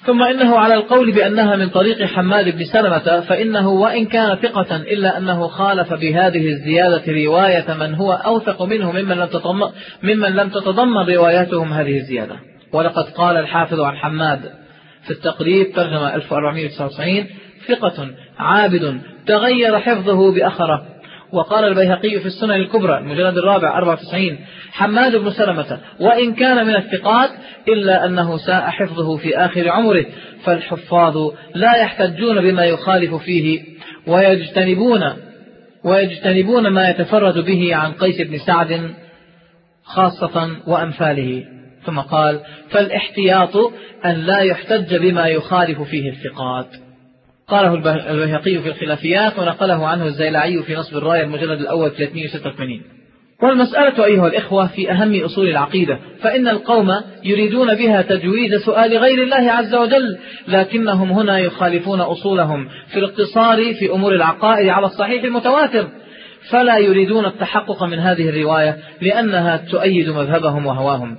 ثم إنه على القول بأنها من طريق حماد بن سلمة فإنه وإن كان ثقة إلا أنه خالف بهذه الزيادة رواية من هو أوثق منه ممن لم تتضمن, ممن لم تتضمن رواياتهم هذه الزيادة. ولقد قال الحافظ عن حماد في التقريب ترجمة 1499 ثقة عابد تغير حفظه بأخره. وقال البيهقي في السنن الكبرى المجلد الرابع 94 حماد بن سلمة وإن كان من الثقات إلا أنه ساء حفظه في آخر عمره فالحفاظ لا يحتجون بما يخالف فيه ويجتنبون ويجتنبون ما يتفرد به عن قيس بن سعد خاصة وأمثاله. ثم قال فالاحتياط أن لا يحتج بما يخالف فيه الثقات. قاله البيهقي في الخلافيات ونقله عنه الزيلعي في نصب الراية المجلد الأول 386 والمسألة أيها الإخوة في أهم أصول العقيدة فإن القوم يريدون بها تجويد سؤال غير الله عز وجل لكنهم هنا يخالفون أصولهم في الاقتصار في أمور العقائد على الصحيح المتواتر. فلا يريدون التحقق من هذه الرواية لأنها تؤيد مذهبهم وهواهم.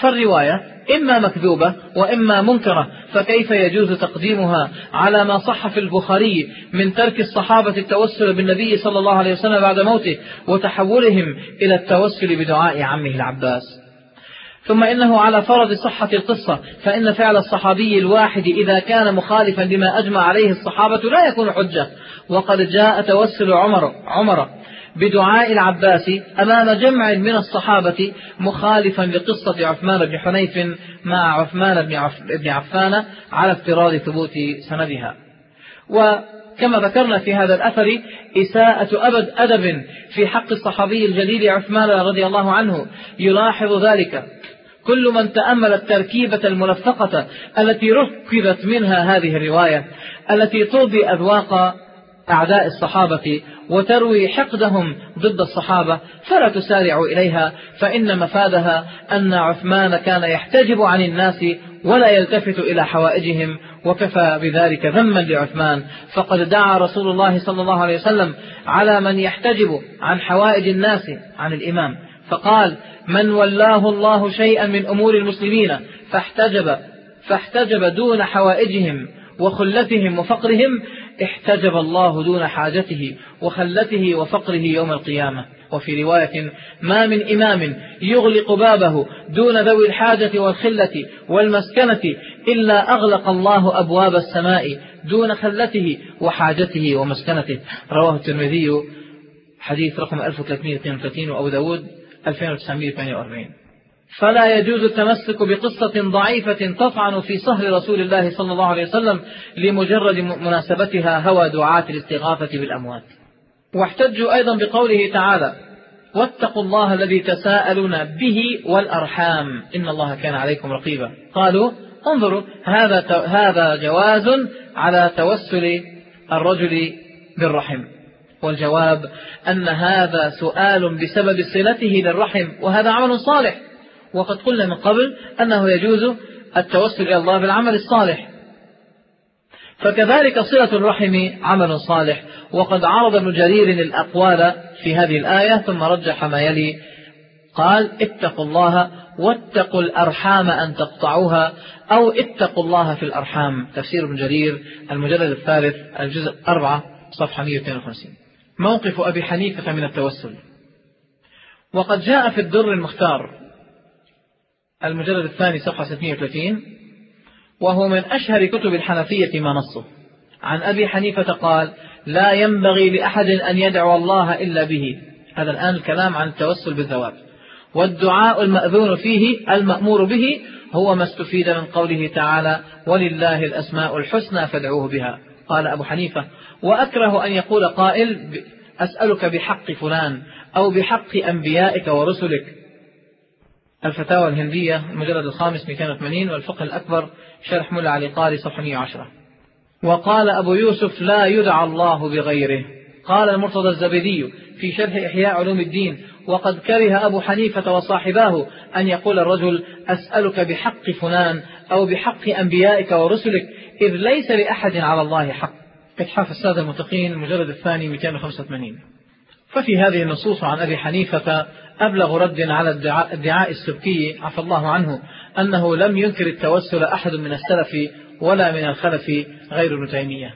فالرواية إما مكذوبة وإما منكرة فكيف يجوز تقديمها على ما صح في البخاري من ترك الصحابة التوسل بالنبي صلى الله عليه وسلم بعد موته وتحولهم إلى التوسل بدعاء عمه العباس؟ ثم إنه على فرض صحة القصة فإن فعل الصحابي الواحد إذا كان مخالفا لما أجمع عليه الصحابة لا يكون حجة. وقد جاء توسل عمر عمر بدعاء العباس أمام جمع من الصحابة مخالفا لقصة عثمان بن حنيف مع عثمان بن عفان على افتراض ثبوت سندها. وكما ذكرنا في هذا الأثر إساءة أبد أدب في حق الصحابي الجليل عثمان رضي الله عنه يلاحظ ذلك. كل من تأمل التركيبة الملفقة التي ركبت منها هذه الرواية التي ترضي أذواق أعداء الصحابة وتروي حقدهم ضد الصحابة فلا تسارع إليها فإن مفادها أن عثمان كان يحتجب عن الناس ولا يلتفت إلى حوائجهم وكفى بذلك ذما لعثمان. فقد دعا رسول الله صلى الله عليه وسلم على من يحتجب عن حوائج الناس عن الإمام. فقال من ولاه الله شيئا من أمور المسلمين فاحتجب فاحتجب دون حوائجهم وخلتهم وفقرهم احتجب الله دون حاجته وخلته وفقره يوم القيامة. وفي رواية ما من إمام يغلق بابه دون ذوي الحاجة والخلة والمسكنة إلا أغلق الله أبواب السماء دون خلته وحاجته ومسكنته. رواه الترمذي حديث رقم 1332 وأبو داود 2948 فلا يجوز التمسك بقصة ضعيفة تطعن في صهر رسول الله صلى الله عليه وسلم لمجرد مناسبتها هوى دعاة الاستغاثة بالأموات. واحتجوا أيضا بقوله تعالى واتقوا الله الذي تساءلون به والأرحام. إن الله كان عليكم رقيبا. قالوا انظروا هذا هذا جواز على توسل الرجل بالرحم. والجواب أن هذا سؤال بسبب صلته للرحم وهذا عمل صالح. وقد قلنا من قبل أنه يجوز التوسل إلى الله بالعمل الصالح. فكذلك صلة الرحم عمل صالح. وقد عرض ابن جرير الأقوال في هذه الآية ثم رجح ما يلي قال اتقوا الله واتقوا الأرحام أن تقطعوها أو اتقوا الله في الأرحام. تفسير ابن جرير المجلد الثالث الجزء أربعة صفحة 152 موقف أبي حنيفة من التوسل. وقد جاء في الدر المختار. المجلد الثاني صفحة 630 وهو من أشهر كتب الحنفية ما نصه. عن أبي حنيفة قال لا ينبغي لأحد أن يدعو الله إلا به. هذا الآن الكلام عن التوسل بالذوات. والدعاء المأذون فيه المأمور به هو ما استفيد من قوله تعالى ولله الأسماء الحسنى فادعوه بها. قال أبو حنيفة وأكره أن يقول قائل أسألك بحق فلان أو بحق أنبيائك ورسلك الفتاوى الهندية المجلد الخامس 280 والفقه الأكبر شرح ملا علي قاري صفحة 110 وقال أبو يوسف لا يدعى الله بغيره. قال المرتضى الزبيدي في شرح إحياء علوم الدين وقد كره أبو حنيفة وصاحباه أن يقول الرجل أسألك بحق فلان أو بحق أنبيائك ورسلك إذ ليس لأحد على الله حق. إتحاف السادة المتقين المجلد الثاني 285 ففي هذه النصوص عن أبي حنيفة أبلغ رد على الدعاء السبكي عفى الله عنه أنه لم ينكر التوسل أحد من السلف ولا من الخلف غير ابن تيمية.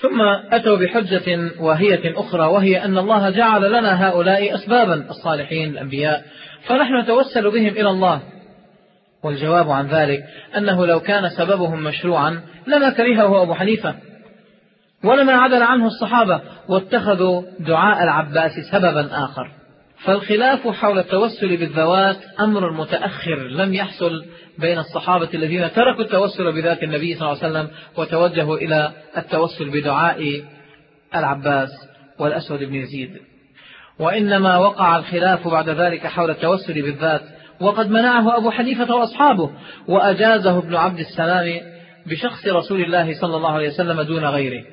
ثم أتوا بحجة واهية أخرى وهي أن الله جعل لنا هؤلاء أسبابا الصالحين الأنبياء فنحن نتوسل بهم إلى الله. والجواب عن ذلك أنه لو كان سببهم مشروعا لما كرهه أبو حنيفة ولما عدل عنه الصحابة واتخذوا دعاء العباس سببا آخر. فالخلاف حول التوسل بالذوات أمر متأخر لم يحصل بين الصحابة الذين تركوا التوسل بذات النبي صلى الله عليه وسلم وتوجهوا إلى التوسل بدعاء العباس والأسود بن يزيد. وإنما وقع الخلاف بعد ذلك حول التوسل بالذات وقد منعه أبو حنيفة وأصحابه وأجازه ابن عبد السلام بشخص رسول الله صلى الله عليه وسلم دون غيره.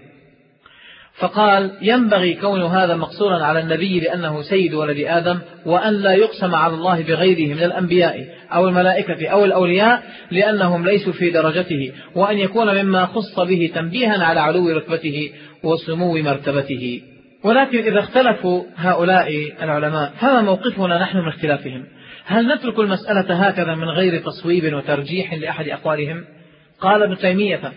فقال ينبغي كون هذا مقصورا على النبي لأنه سيد ولد آدم وأن لا يقسم على الله بغيره من الأنبياء أو الملائكة أو الأولياء لأنهم ليسوا في درجته وأن يكون مما خص به تنبيها على علو رتبته وسمو مرتبته. ولكن إذا اختلفوا هؤلاء العلماء فما موقفنا نحن من اختلافهم؟ هل نترك المسألة هكذا من غير تصويب وترجيح لأحد أقوالهم؟ قال ابن تيمية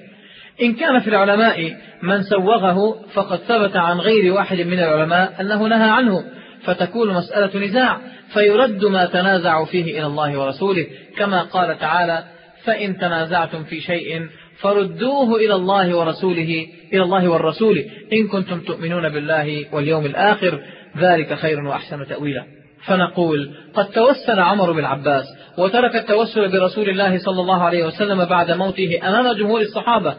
إن كان في العلماء من سوغه فقد ثبت عن غير واحد من العلماء أنه نهى عنه فتكون مسألة نزاع فيرد ما تنازعوا فيه إلى الله ورسوله. كما قال تعالى فإن تنازعتم في شيء فردوه إلى الله ورسوله إلى الله والرسول. إن كنتم تؤمنون بالله واليوم الآخر ذلك خير وأحسن تأويلا. فنقول قد توسل عمر بالعباس وترك التوسل برسول الله صلى الله عليه وسلم بعد موته أمام جمهور الصحابة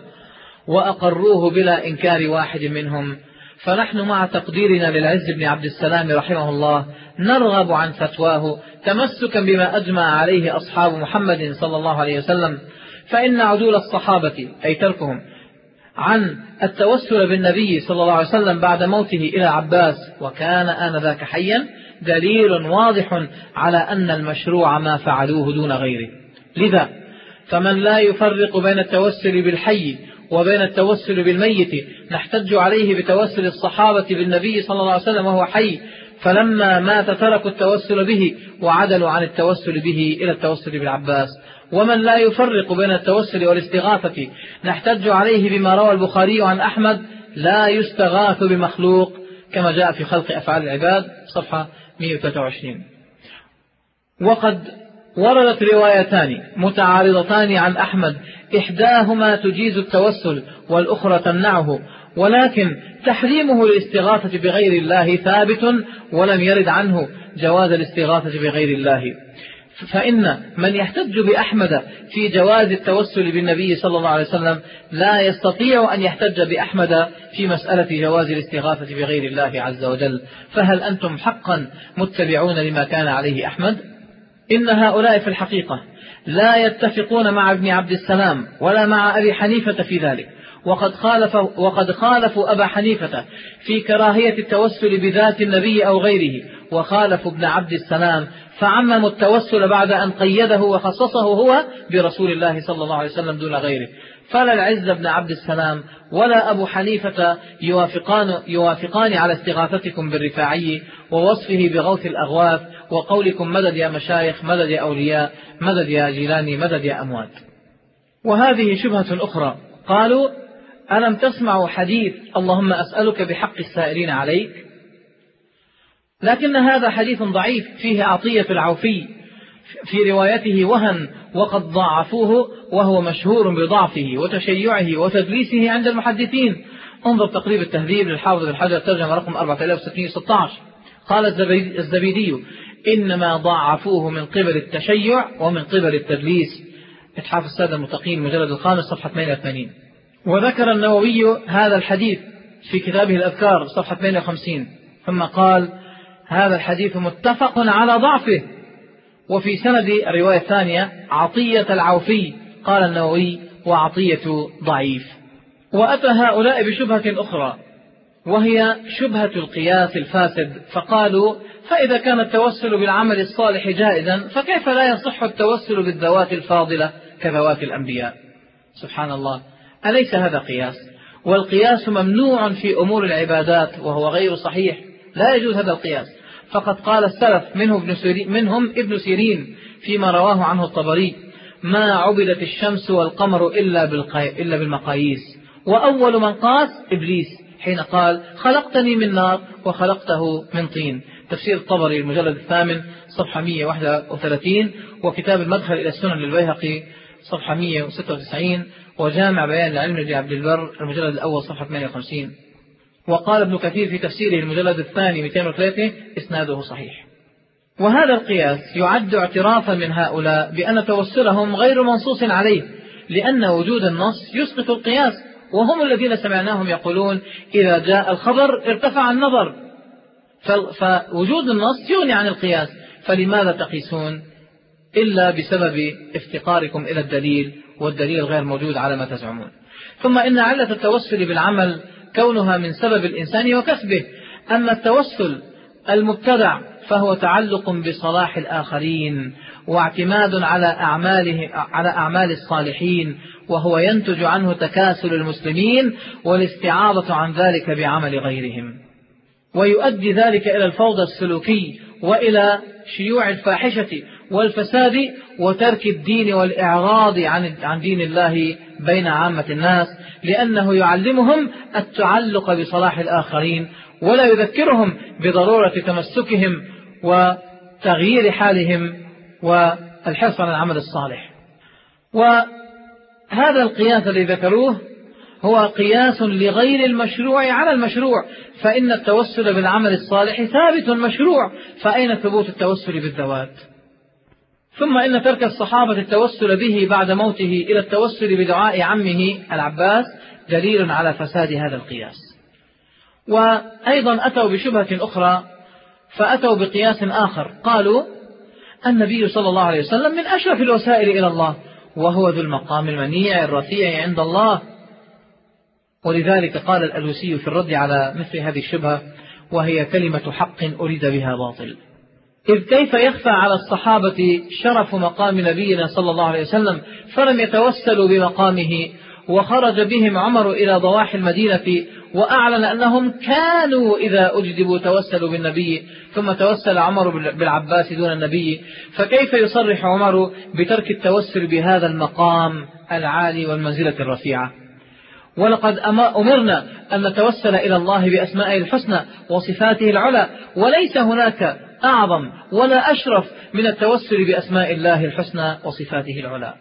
وأقروه بلا إنكار واحد منهم. فنحن مع تقديرنا للعز بن عبد السلام رحمه الله نرغب عن فتواه تمسكا بما أجمع عليه أصحاب محمد صلى الله عليه وسلم. فإن عدول الصحابة أي تركهم عن التوسل بالنبي صلى الله عليه وسلم بعد موته إلى عباس وكان آنذاك حيا دليل واضح على أن المشروع ما فعلوه دون غيره. لذا فمن لا يفرق بين التوسل بالحي وبين التوسل بالميت نحتج عليه بتوسل الصحابة بالنبي صلى الله عليه وسلم وهو حي. فلما مات تركوا التوسل به وعدلوا عن التوسل به إلى التوسل بالعباس. ومن لا يفرق بين التوسل والاستغاثة نحتج عليه بما روى البخاري عن أحمد لا يستغاث بمخلوق كما جاء في خلق أفعال العباد صفحة 123 وقد وردت روايتان متعارضتان عن أحمد. إحداهما تجيز التوسل والأخرى تمنعه ولكن تحريمه للاستغاثة بغير الله ثابت ولم يرد عنه جواز الاستغاثة بغير الله. فإن من يحتج بأحمد في جواز التوسل بالنبي صلى الله عليه وسلم لا يستطيع أن يحتج بأحمد في مسألة جواز الاستغاثة بغير الله عز وجل. فهل أنتم حقا متبعون لما كان عليه أحمد؟ إن هؤلاء في الحقيقة لا يتفقون مع ابن عبد السلام ولا مع أبي حنيفة في ذلك. وقد خالف وقد خالفوا أبا حنيفة في كراهية التوسل بذات النبي أو غيره وخالفوا ابن عبد السلام فعمموا التوسل بعد أن قيده وخصصه هو برسول الله صلى الله عليه وسلم دون غيره. فلا العز بن عبد السلام ولا أبو حنيفة يوافقان, يوافقان على استغاثتكم بالرفاعي ووصفه بغوث الأغواث وقولكم مدد يا مشايخ مدد يا أولياء مدد يا جيلاني مدد يا أموات. وهذه شبهة أخرى. قالوا ألم تسمعوا حديث اللهم أسألك بحق السائلين عليك؟ لكن هذا حديث ضعيف فيه عطية العوفي. في روايته وهن وقد ضعفوه وهو مشهور بضعفه وتشيعه وتدليسه عند المحدثين. انظر تقريب التهذيب للحافظ الحجر ترجمة رقم 4616 قال الزبيدي إنما ضعفوه من قبل التشيع ومن قبل التدليس. إتحاف السادة المتقين مجلد الخامس صفحة 88 وذكر النووي هذا الحديث في كتابه الأذكار صفحة 58 ثم قال هذا الحديث متفق على ضعفه. وفي سند الرواية الثانية عطية العوفي قال النووي وعطية ضعيف. وأتى هؤلاء بشبهة أخرى وهي شبهة القياس الفاسد فقالوا فإذا كان التوسل بالعمل الصالح جائزا فكيف لا يصح التوسل بالذوات الفاضلة كذوات الأنبياء؟ سبحان الله أليس هذا قياس؟ والقياس ممنوع في أمور العبادات وهو غير صحيح. لا يجوز هذا القياس. فقد قال السلف منه ابن سيرين منهم ابن سيرين فيما رواه عنه الطبري ما عبدت الشمس والقمر إلا, إلا بالمقاييس. وأول من قاس إبليس حين قال خلقتني من نار وخلقته من طين. تفسير الطبري المجلد الثامن صفحة 131 وكتاب المدخل إلى السنن للبيهقي صفحة 196 وجامع بيان العلم لعبد البر المجلد الأول صفحة 58 وقال ابن كثير في تفسيره المجلد الثاني 203 إسناده صحيح. وهذا القياس يعد اعترافا من هؤلاء بأن توسلهم غير منصوص عليه لأن وجود النص يسقط القياس وهم الذين سمعناهم يقولون إذا جاء الخبر ارتفع النظر. فوجود النص يغني عن القياس فلماذا تقيسون؟ إلا بسبب افتقاركم إلى الدليل والدليل غير موجود على ما تزعمون. ثم إن علة التوسل بالعمل كونها من سبب الإنسان وكسبه. أما التوسل المبتدع فهو تعلق بصلاح الآخرين واعتماد على أعماله على أعمال الصالحين وهو ينتج عنه تكاسل المسلمين والاستعاضة عن ذلك بعمل غيرهم. ويؤدي ذلك إلى الفوضى السلوكي وإلى شيوع الفاحشة والفساد وترك الدين والإعراض عن دين الله بين عامة الناس لأنه يعلمهم التعلق بصلاح الآخرين ولا يذكرهم بضرورة تمسكهم وتغيير حالهم والحرص على العمل الصالح. وهذا القياس الذي ذكروه هو قياس لغير المشروع على المشروع فإن التوسل بالعمل الصالح ثابت مشروع فأين ثبوت التوسل بالذوات؟ ثم إن ترك الصحابة التوسل به بعد موته إلى التوسل بدعاء عمه العباس دليل على فساد هذا القياس. وأيضا أتوا بشبهة أخرى فأتوا بقياس آخر. قالوا النبي صلى الله عليه وسلم من أشرف الوسائل إلى الله وهو ذو المقام المنيع الرفيع عند الله. ولذلك قال الألوسي في الرد على مثل هذه الشبهة وهي كلمة حق أريد بها باطل. إذ كيف يخفى على الصحابة شرف مقام نبينا صلى الله عليه وسلم فلم يتوسلوا بمقامه وخرج بهم عمر إلى ضواحي المدينة وأعلن أنهم كانوا إذا أجدبوا توسلوا بالنبي ثم توسل عمر بالعباس دون النبي. فكيف يصرح عمر بترك التوسل بهذا المقام العالي والمنزلة الرفيعة؟ ولقد أمرنا أن نتوسل إلى الله بأسمائه الحسنى وصفاته العلى وليس هناك أعظم ولا أشرف من التوسل بأسماء الله الحسنى وصفاته العلى.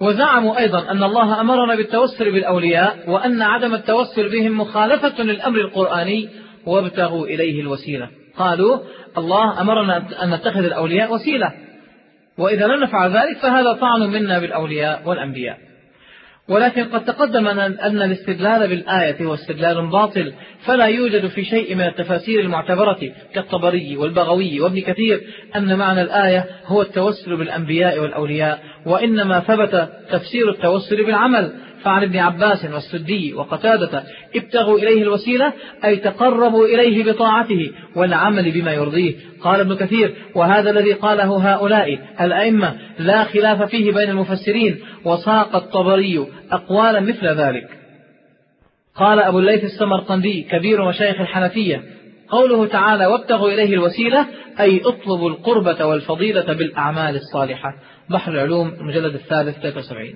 وزعموا أيضا أن الله أمرنا بالتوسل بالأولياء وأن عدم التوسل بهم مخالفة للأمر القرآني وابتغوا إليه الوسيلة. قالوا الله أمرنا أن نتخذ الأولياء وسيلة. وإذا لم نفعل ذلك فهذا طعن منا بالأولياء والأنبياء. ولكن قد تقدم أن الاستدلال بالآية هو استدلال باطل فلا يوجد في شيء من التفاسير المعتبرة كالطبري والبغوي وابن كثير أن معنى الآية هو التوسل بالأنبياء والأولياء وإنما ثبت تفسير التوسل بالعمل. فعن ابن عباس والسدي وقتادة ابتغوا إليه الوسيلة أي تقربوا إليه بطاعته والعمل بما يرضيه. قال ابن كثير وهذا الذي قاله هؤلاء الأئمة لا خلاف فيه بين المفسرين وساق الطبري أقوالا مثل ذلك. قال أبو الليث السمرقندي كبير مشايخ الحنفية قوله تعالى وابتغوا إليه الوسيلة أي اطلبوا القربة والفضيلة بالأعمال الصالحة. بحر العلوم المجلد الثالث 73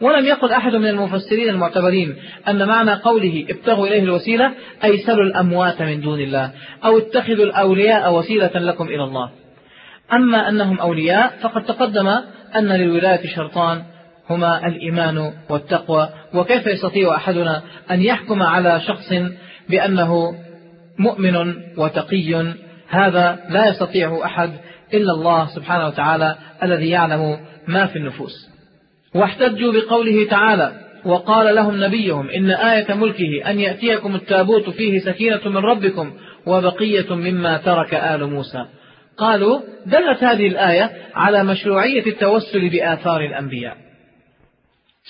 ولم يقل أحد من المفسرين المعتبرين أن معنى قوله ابتغوا إليه الوسيلة أي سلوا الأموات من دون الله أو اتخذوا الأولياء وسيلة لكم إلى الله. أما أنهم أولياء فقد تقدم أن للولاية شرطان هما الإيمان والتقوى وكيف يستطيع أحدنا أن يحكم على شخص بأنه مؤمن وتقي؟ هذا لا يستطيع أحد إلا الله سبحانه وتعالى الذي يعلم ما في النفوس. واحتجوا بقوله تعالى وقال لهم نبيهم إن آية ملكه أن يأتيكم التابوت فيه سكينة من ربكم وبقية مما ترك آل موسى. قالوا دلت هذه الآية على مشروعية التوسل بآثار الأنبياء.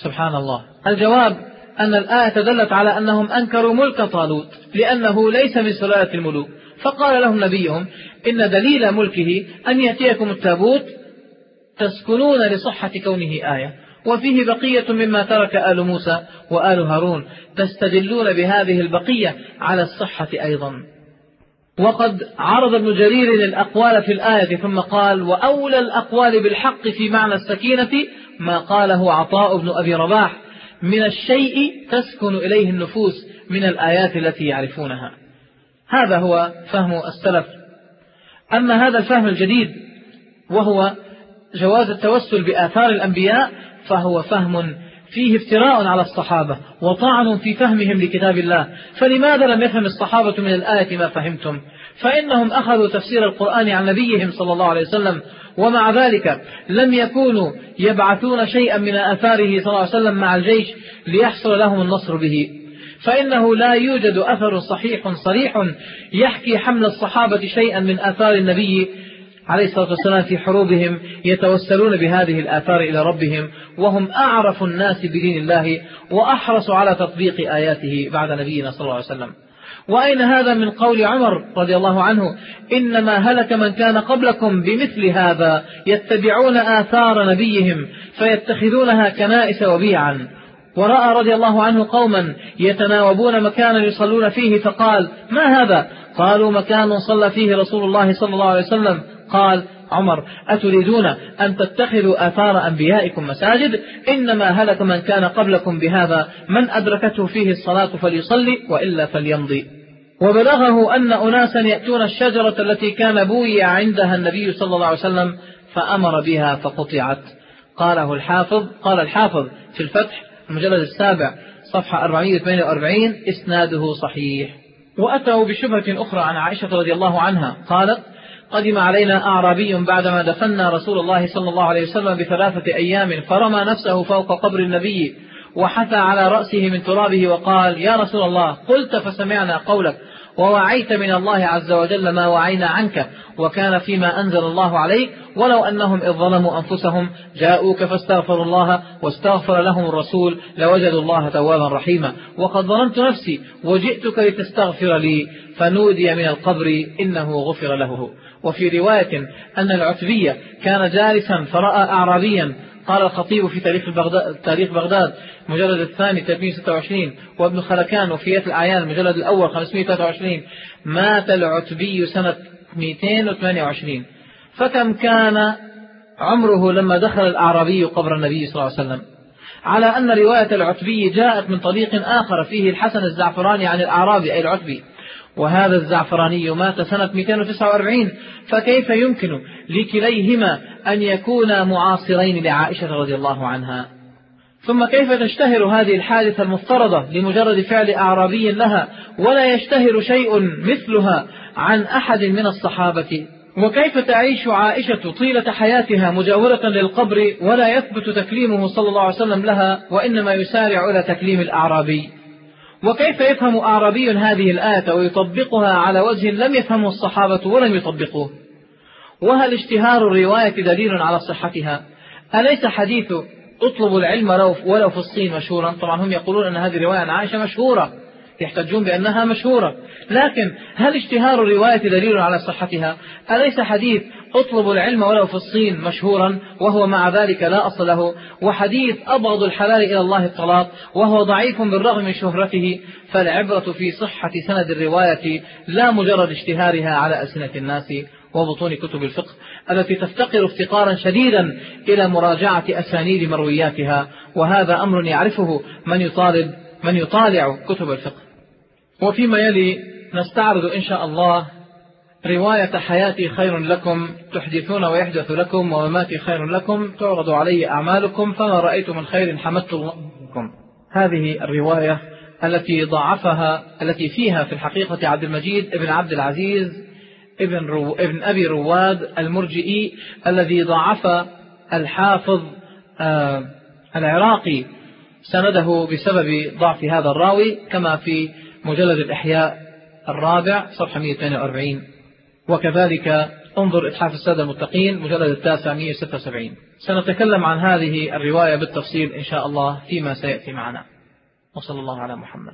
سبحان الله الجواب أن الآية دلت على أنهم أنكروا ملك طالوت لأنه ليس من سلالة الملوك. فقال لهم نبيهم إن دليل ملكه أن يأتيكم التابوت تسكنون لصحة كونه آية. وفيه بقية مما ترك آل موسى وآل هارون تستدلون بهذه البقية على الصحة أيضا. وقد عرض ابن جرير الأقوال في الآية ثم قال وأولى الأقوال بالحق في معنى السكينة ما قاله عطاء بن أبي رباح من الشيء تسكن إليه النفوس من الآيات التي يعرفونها. هذا هو فهم السلف. أما هذا الفهم الجديد وهو جواز التوسل بآثار الأنبياء فهو فهم فيه افتراء على الصحابة وطعن في فهمهم لكتاب الله. فلماذا لم يفهم الصحابة من الآية ما فهمتم؟ فإنهم أخذوا تفسير القرآن عن نبيهم صلى الله عليه وسلم ومع ذلك لم يكونوا يبعثون شيئا من آثاره صلى الله عليه وسلم مع الجيش ليحصل لهم النصر به. فإنه لا يوجد أثر صحيح صريح يحكي حمل الصحابة شيئا من آثار النبي عليه الصلاة والسلام في حروبهم يتوسلون بهذه الآثار إلى ربهم وهم أعرف الناس بدين الله وأحرص على تطبيق آياته بعد نبينا صلى الله عليه وسلم. وأين هذا من قول عمر رضي الله عنه؟ إنما هلك من كان قبلكم بمثل هذا يتبعون آثار نبيهم فيتخذونها كنائس وبيعا. ورأى رضي الله عنه قوما يتناوبون مكانا يصلون فيه فقال ما هذا؟ قالوا مكان صلى فيه رسول الله صلى الله عليه وسلم قال عمر أتريدون أن تتخذوا آثار أنبيائكم مساجد؟ إنما هلك من كان قبلكم بهذا من أدركته فيه الصلاة فليصلي وإلا فليمضي. وبلغه أن أناسا يأتون الشجرة التي كان بوي عندها النبي صلى الله عليه وسلم فأمر بها فقطعت. قاله الحافظ قال الحافظ في الفتح المجلد السابع صفحة 448 إسناده صحيح. وأتوا بشبهة أخرى عن عائشة رضي الله عنها قالت قدم علينا أعرابي بعدما دفنا رسول الله صلى الله عليه وسلم بثلاثة أيام فرمى نفسه فوق قبر النبي وحثى على رأسه من ترابه وقال يا رسول الله قلت فسمعنا قولك ووعيت من الله عز وجل ما وعينا عنك وكان فيما أنزل الله عليك ولو أنهم إذ ظلموا أنفسهم جاءوك فاستغفروا الله واستغفر لهم الرسول لوجدوا الله توابا رحيما وقد ظلمت نفسي وجئتك لتستغفر لي فنودي من القبر إنه غفر له. وفي رواية أن العتبية كان جالسا فرأى أعرابيا. قال الخطيب في تاريخ بغداد, تاريخ بغداد مجلد الثاني 326 وابن خلكان وفيات الأعيان المجلد الأول 523 مات العتبي سنة 228 فكم كان عمره لما دخل الأعرابي قبر النبي صلى الله عليه وسلم؟ على أن رواية العتبي جاءت من طريق آخر فيه الحسن الزعفراني عن الأعرابي أي العتبي. وهذا الزعفراني مات سنة 249 فكيف يمكن لكليهما أن يكونا معاصرين لعائشة رضي الله عنها؟ ثم كيف تشتهر هذه الحادثة المفترضة لمجرد فعل أعرابي لها ولا يشتهر شيء مثلها عن أحد من الصحابة؟ وكيف تعيش عائشة طيلة حياتها مجاورة للقبر ولا يثبت تكليمه صلى الله عليه وسلم لها وإنما يسارع إلى تكليم الأعرابي؟ وكيف يفهم أعرابي هذه الآية ويطبقها على وجه لم يفهمه الصحابة ولم يطبقوه؟ وهل اشتهار الرواية دليل على صحتها؟ أليس حديث أطلب العلم ولو في الصين مشهورا؟ طبعا هم يقولون أن هذه الرواية عن عائشة مشهورة. يحتجون بأنها مشهورة. لكن هل اشتهار الرواية دليل على صحتها؟ أليس حديث اطلب العلم ولو في الصين مشهورا وهو مع ذلك لا أصل له؟ وحديث أبغض الحلال إلى الله الطلاق وهو ضعيف بالرغم من شهرته فالعبرة في صحة سند الرواية لا مجرد اشتهارها على ألسنة الناس وبطون كتب الفقه التي تفتقر افتقارا شديدا إلى مراجعة أسانيد مروياتها وهذا أمر يعرفه من يطالب من يطالع كتب الفقه. وفيما يلي نستعرض إن شاء الله رواية حياتي خير لكم تحدثون ويحدث لكم ومماتي خير لكم تعرض علي أعمالكم فما رأيت من خير حمدت الله لكم. هذه الرواية التي ضعفها التي فيها في الحقيقة عبد المجيد ابن عبد العزيز ابن, رو ابن أبي رواد المرجئي الذي ضعف الحافظ آه العراقي سنده بسبب ضعف هذا الراوي كما في مجلد الإحياء الرابع صفحة 142 وكذلك انظر إتحاف السادة المتقين مجلد التاسع 176 سنتكلم عن هذه الرواية بالتفصيل إن شاء الله فيما سيأتي معنا. وصلى الله على محمد.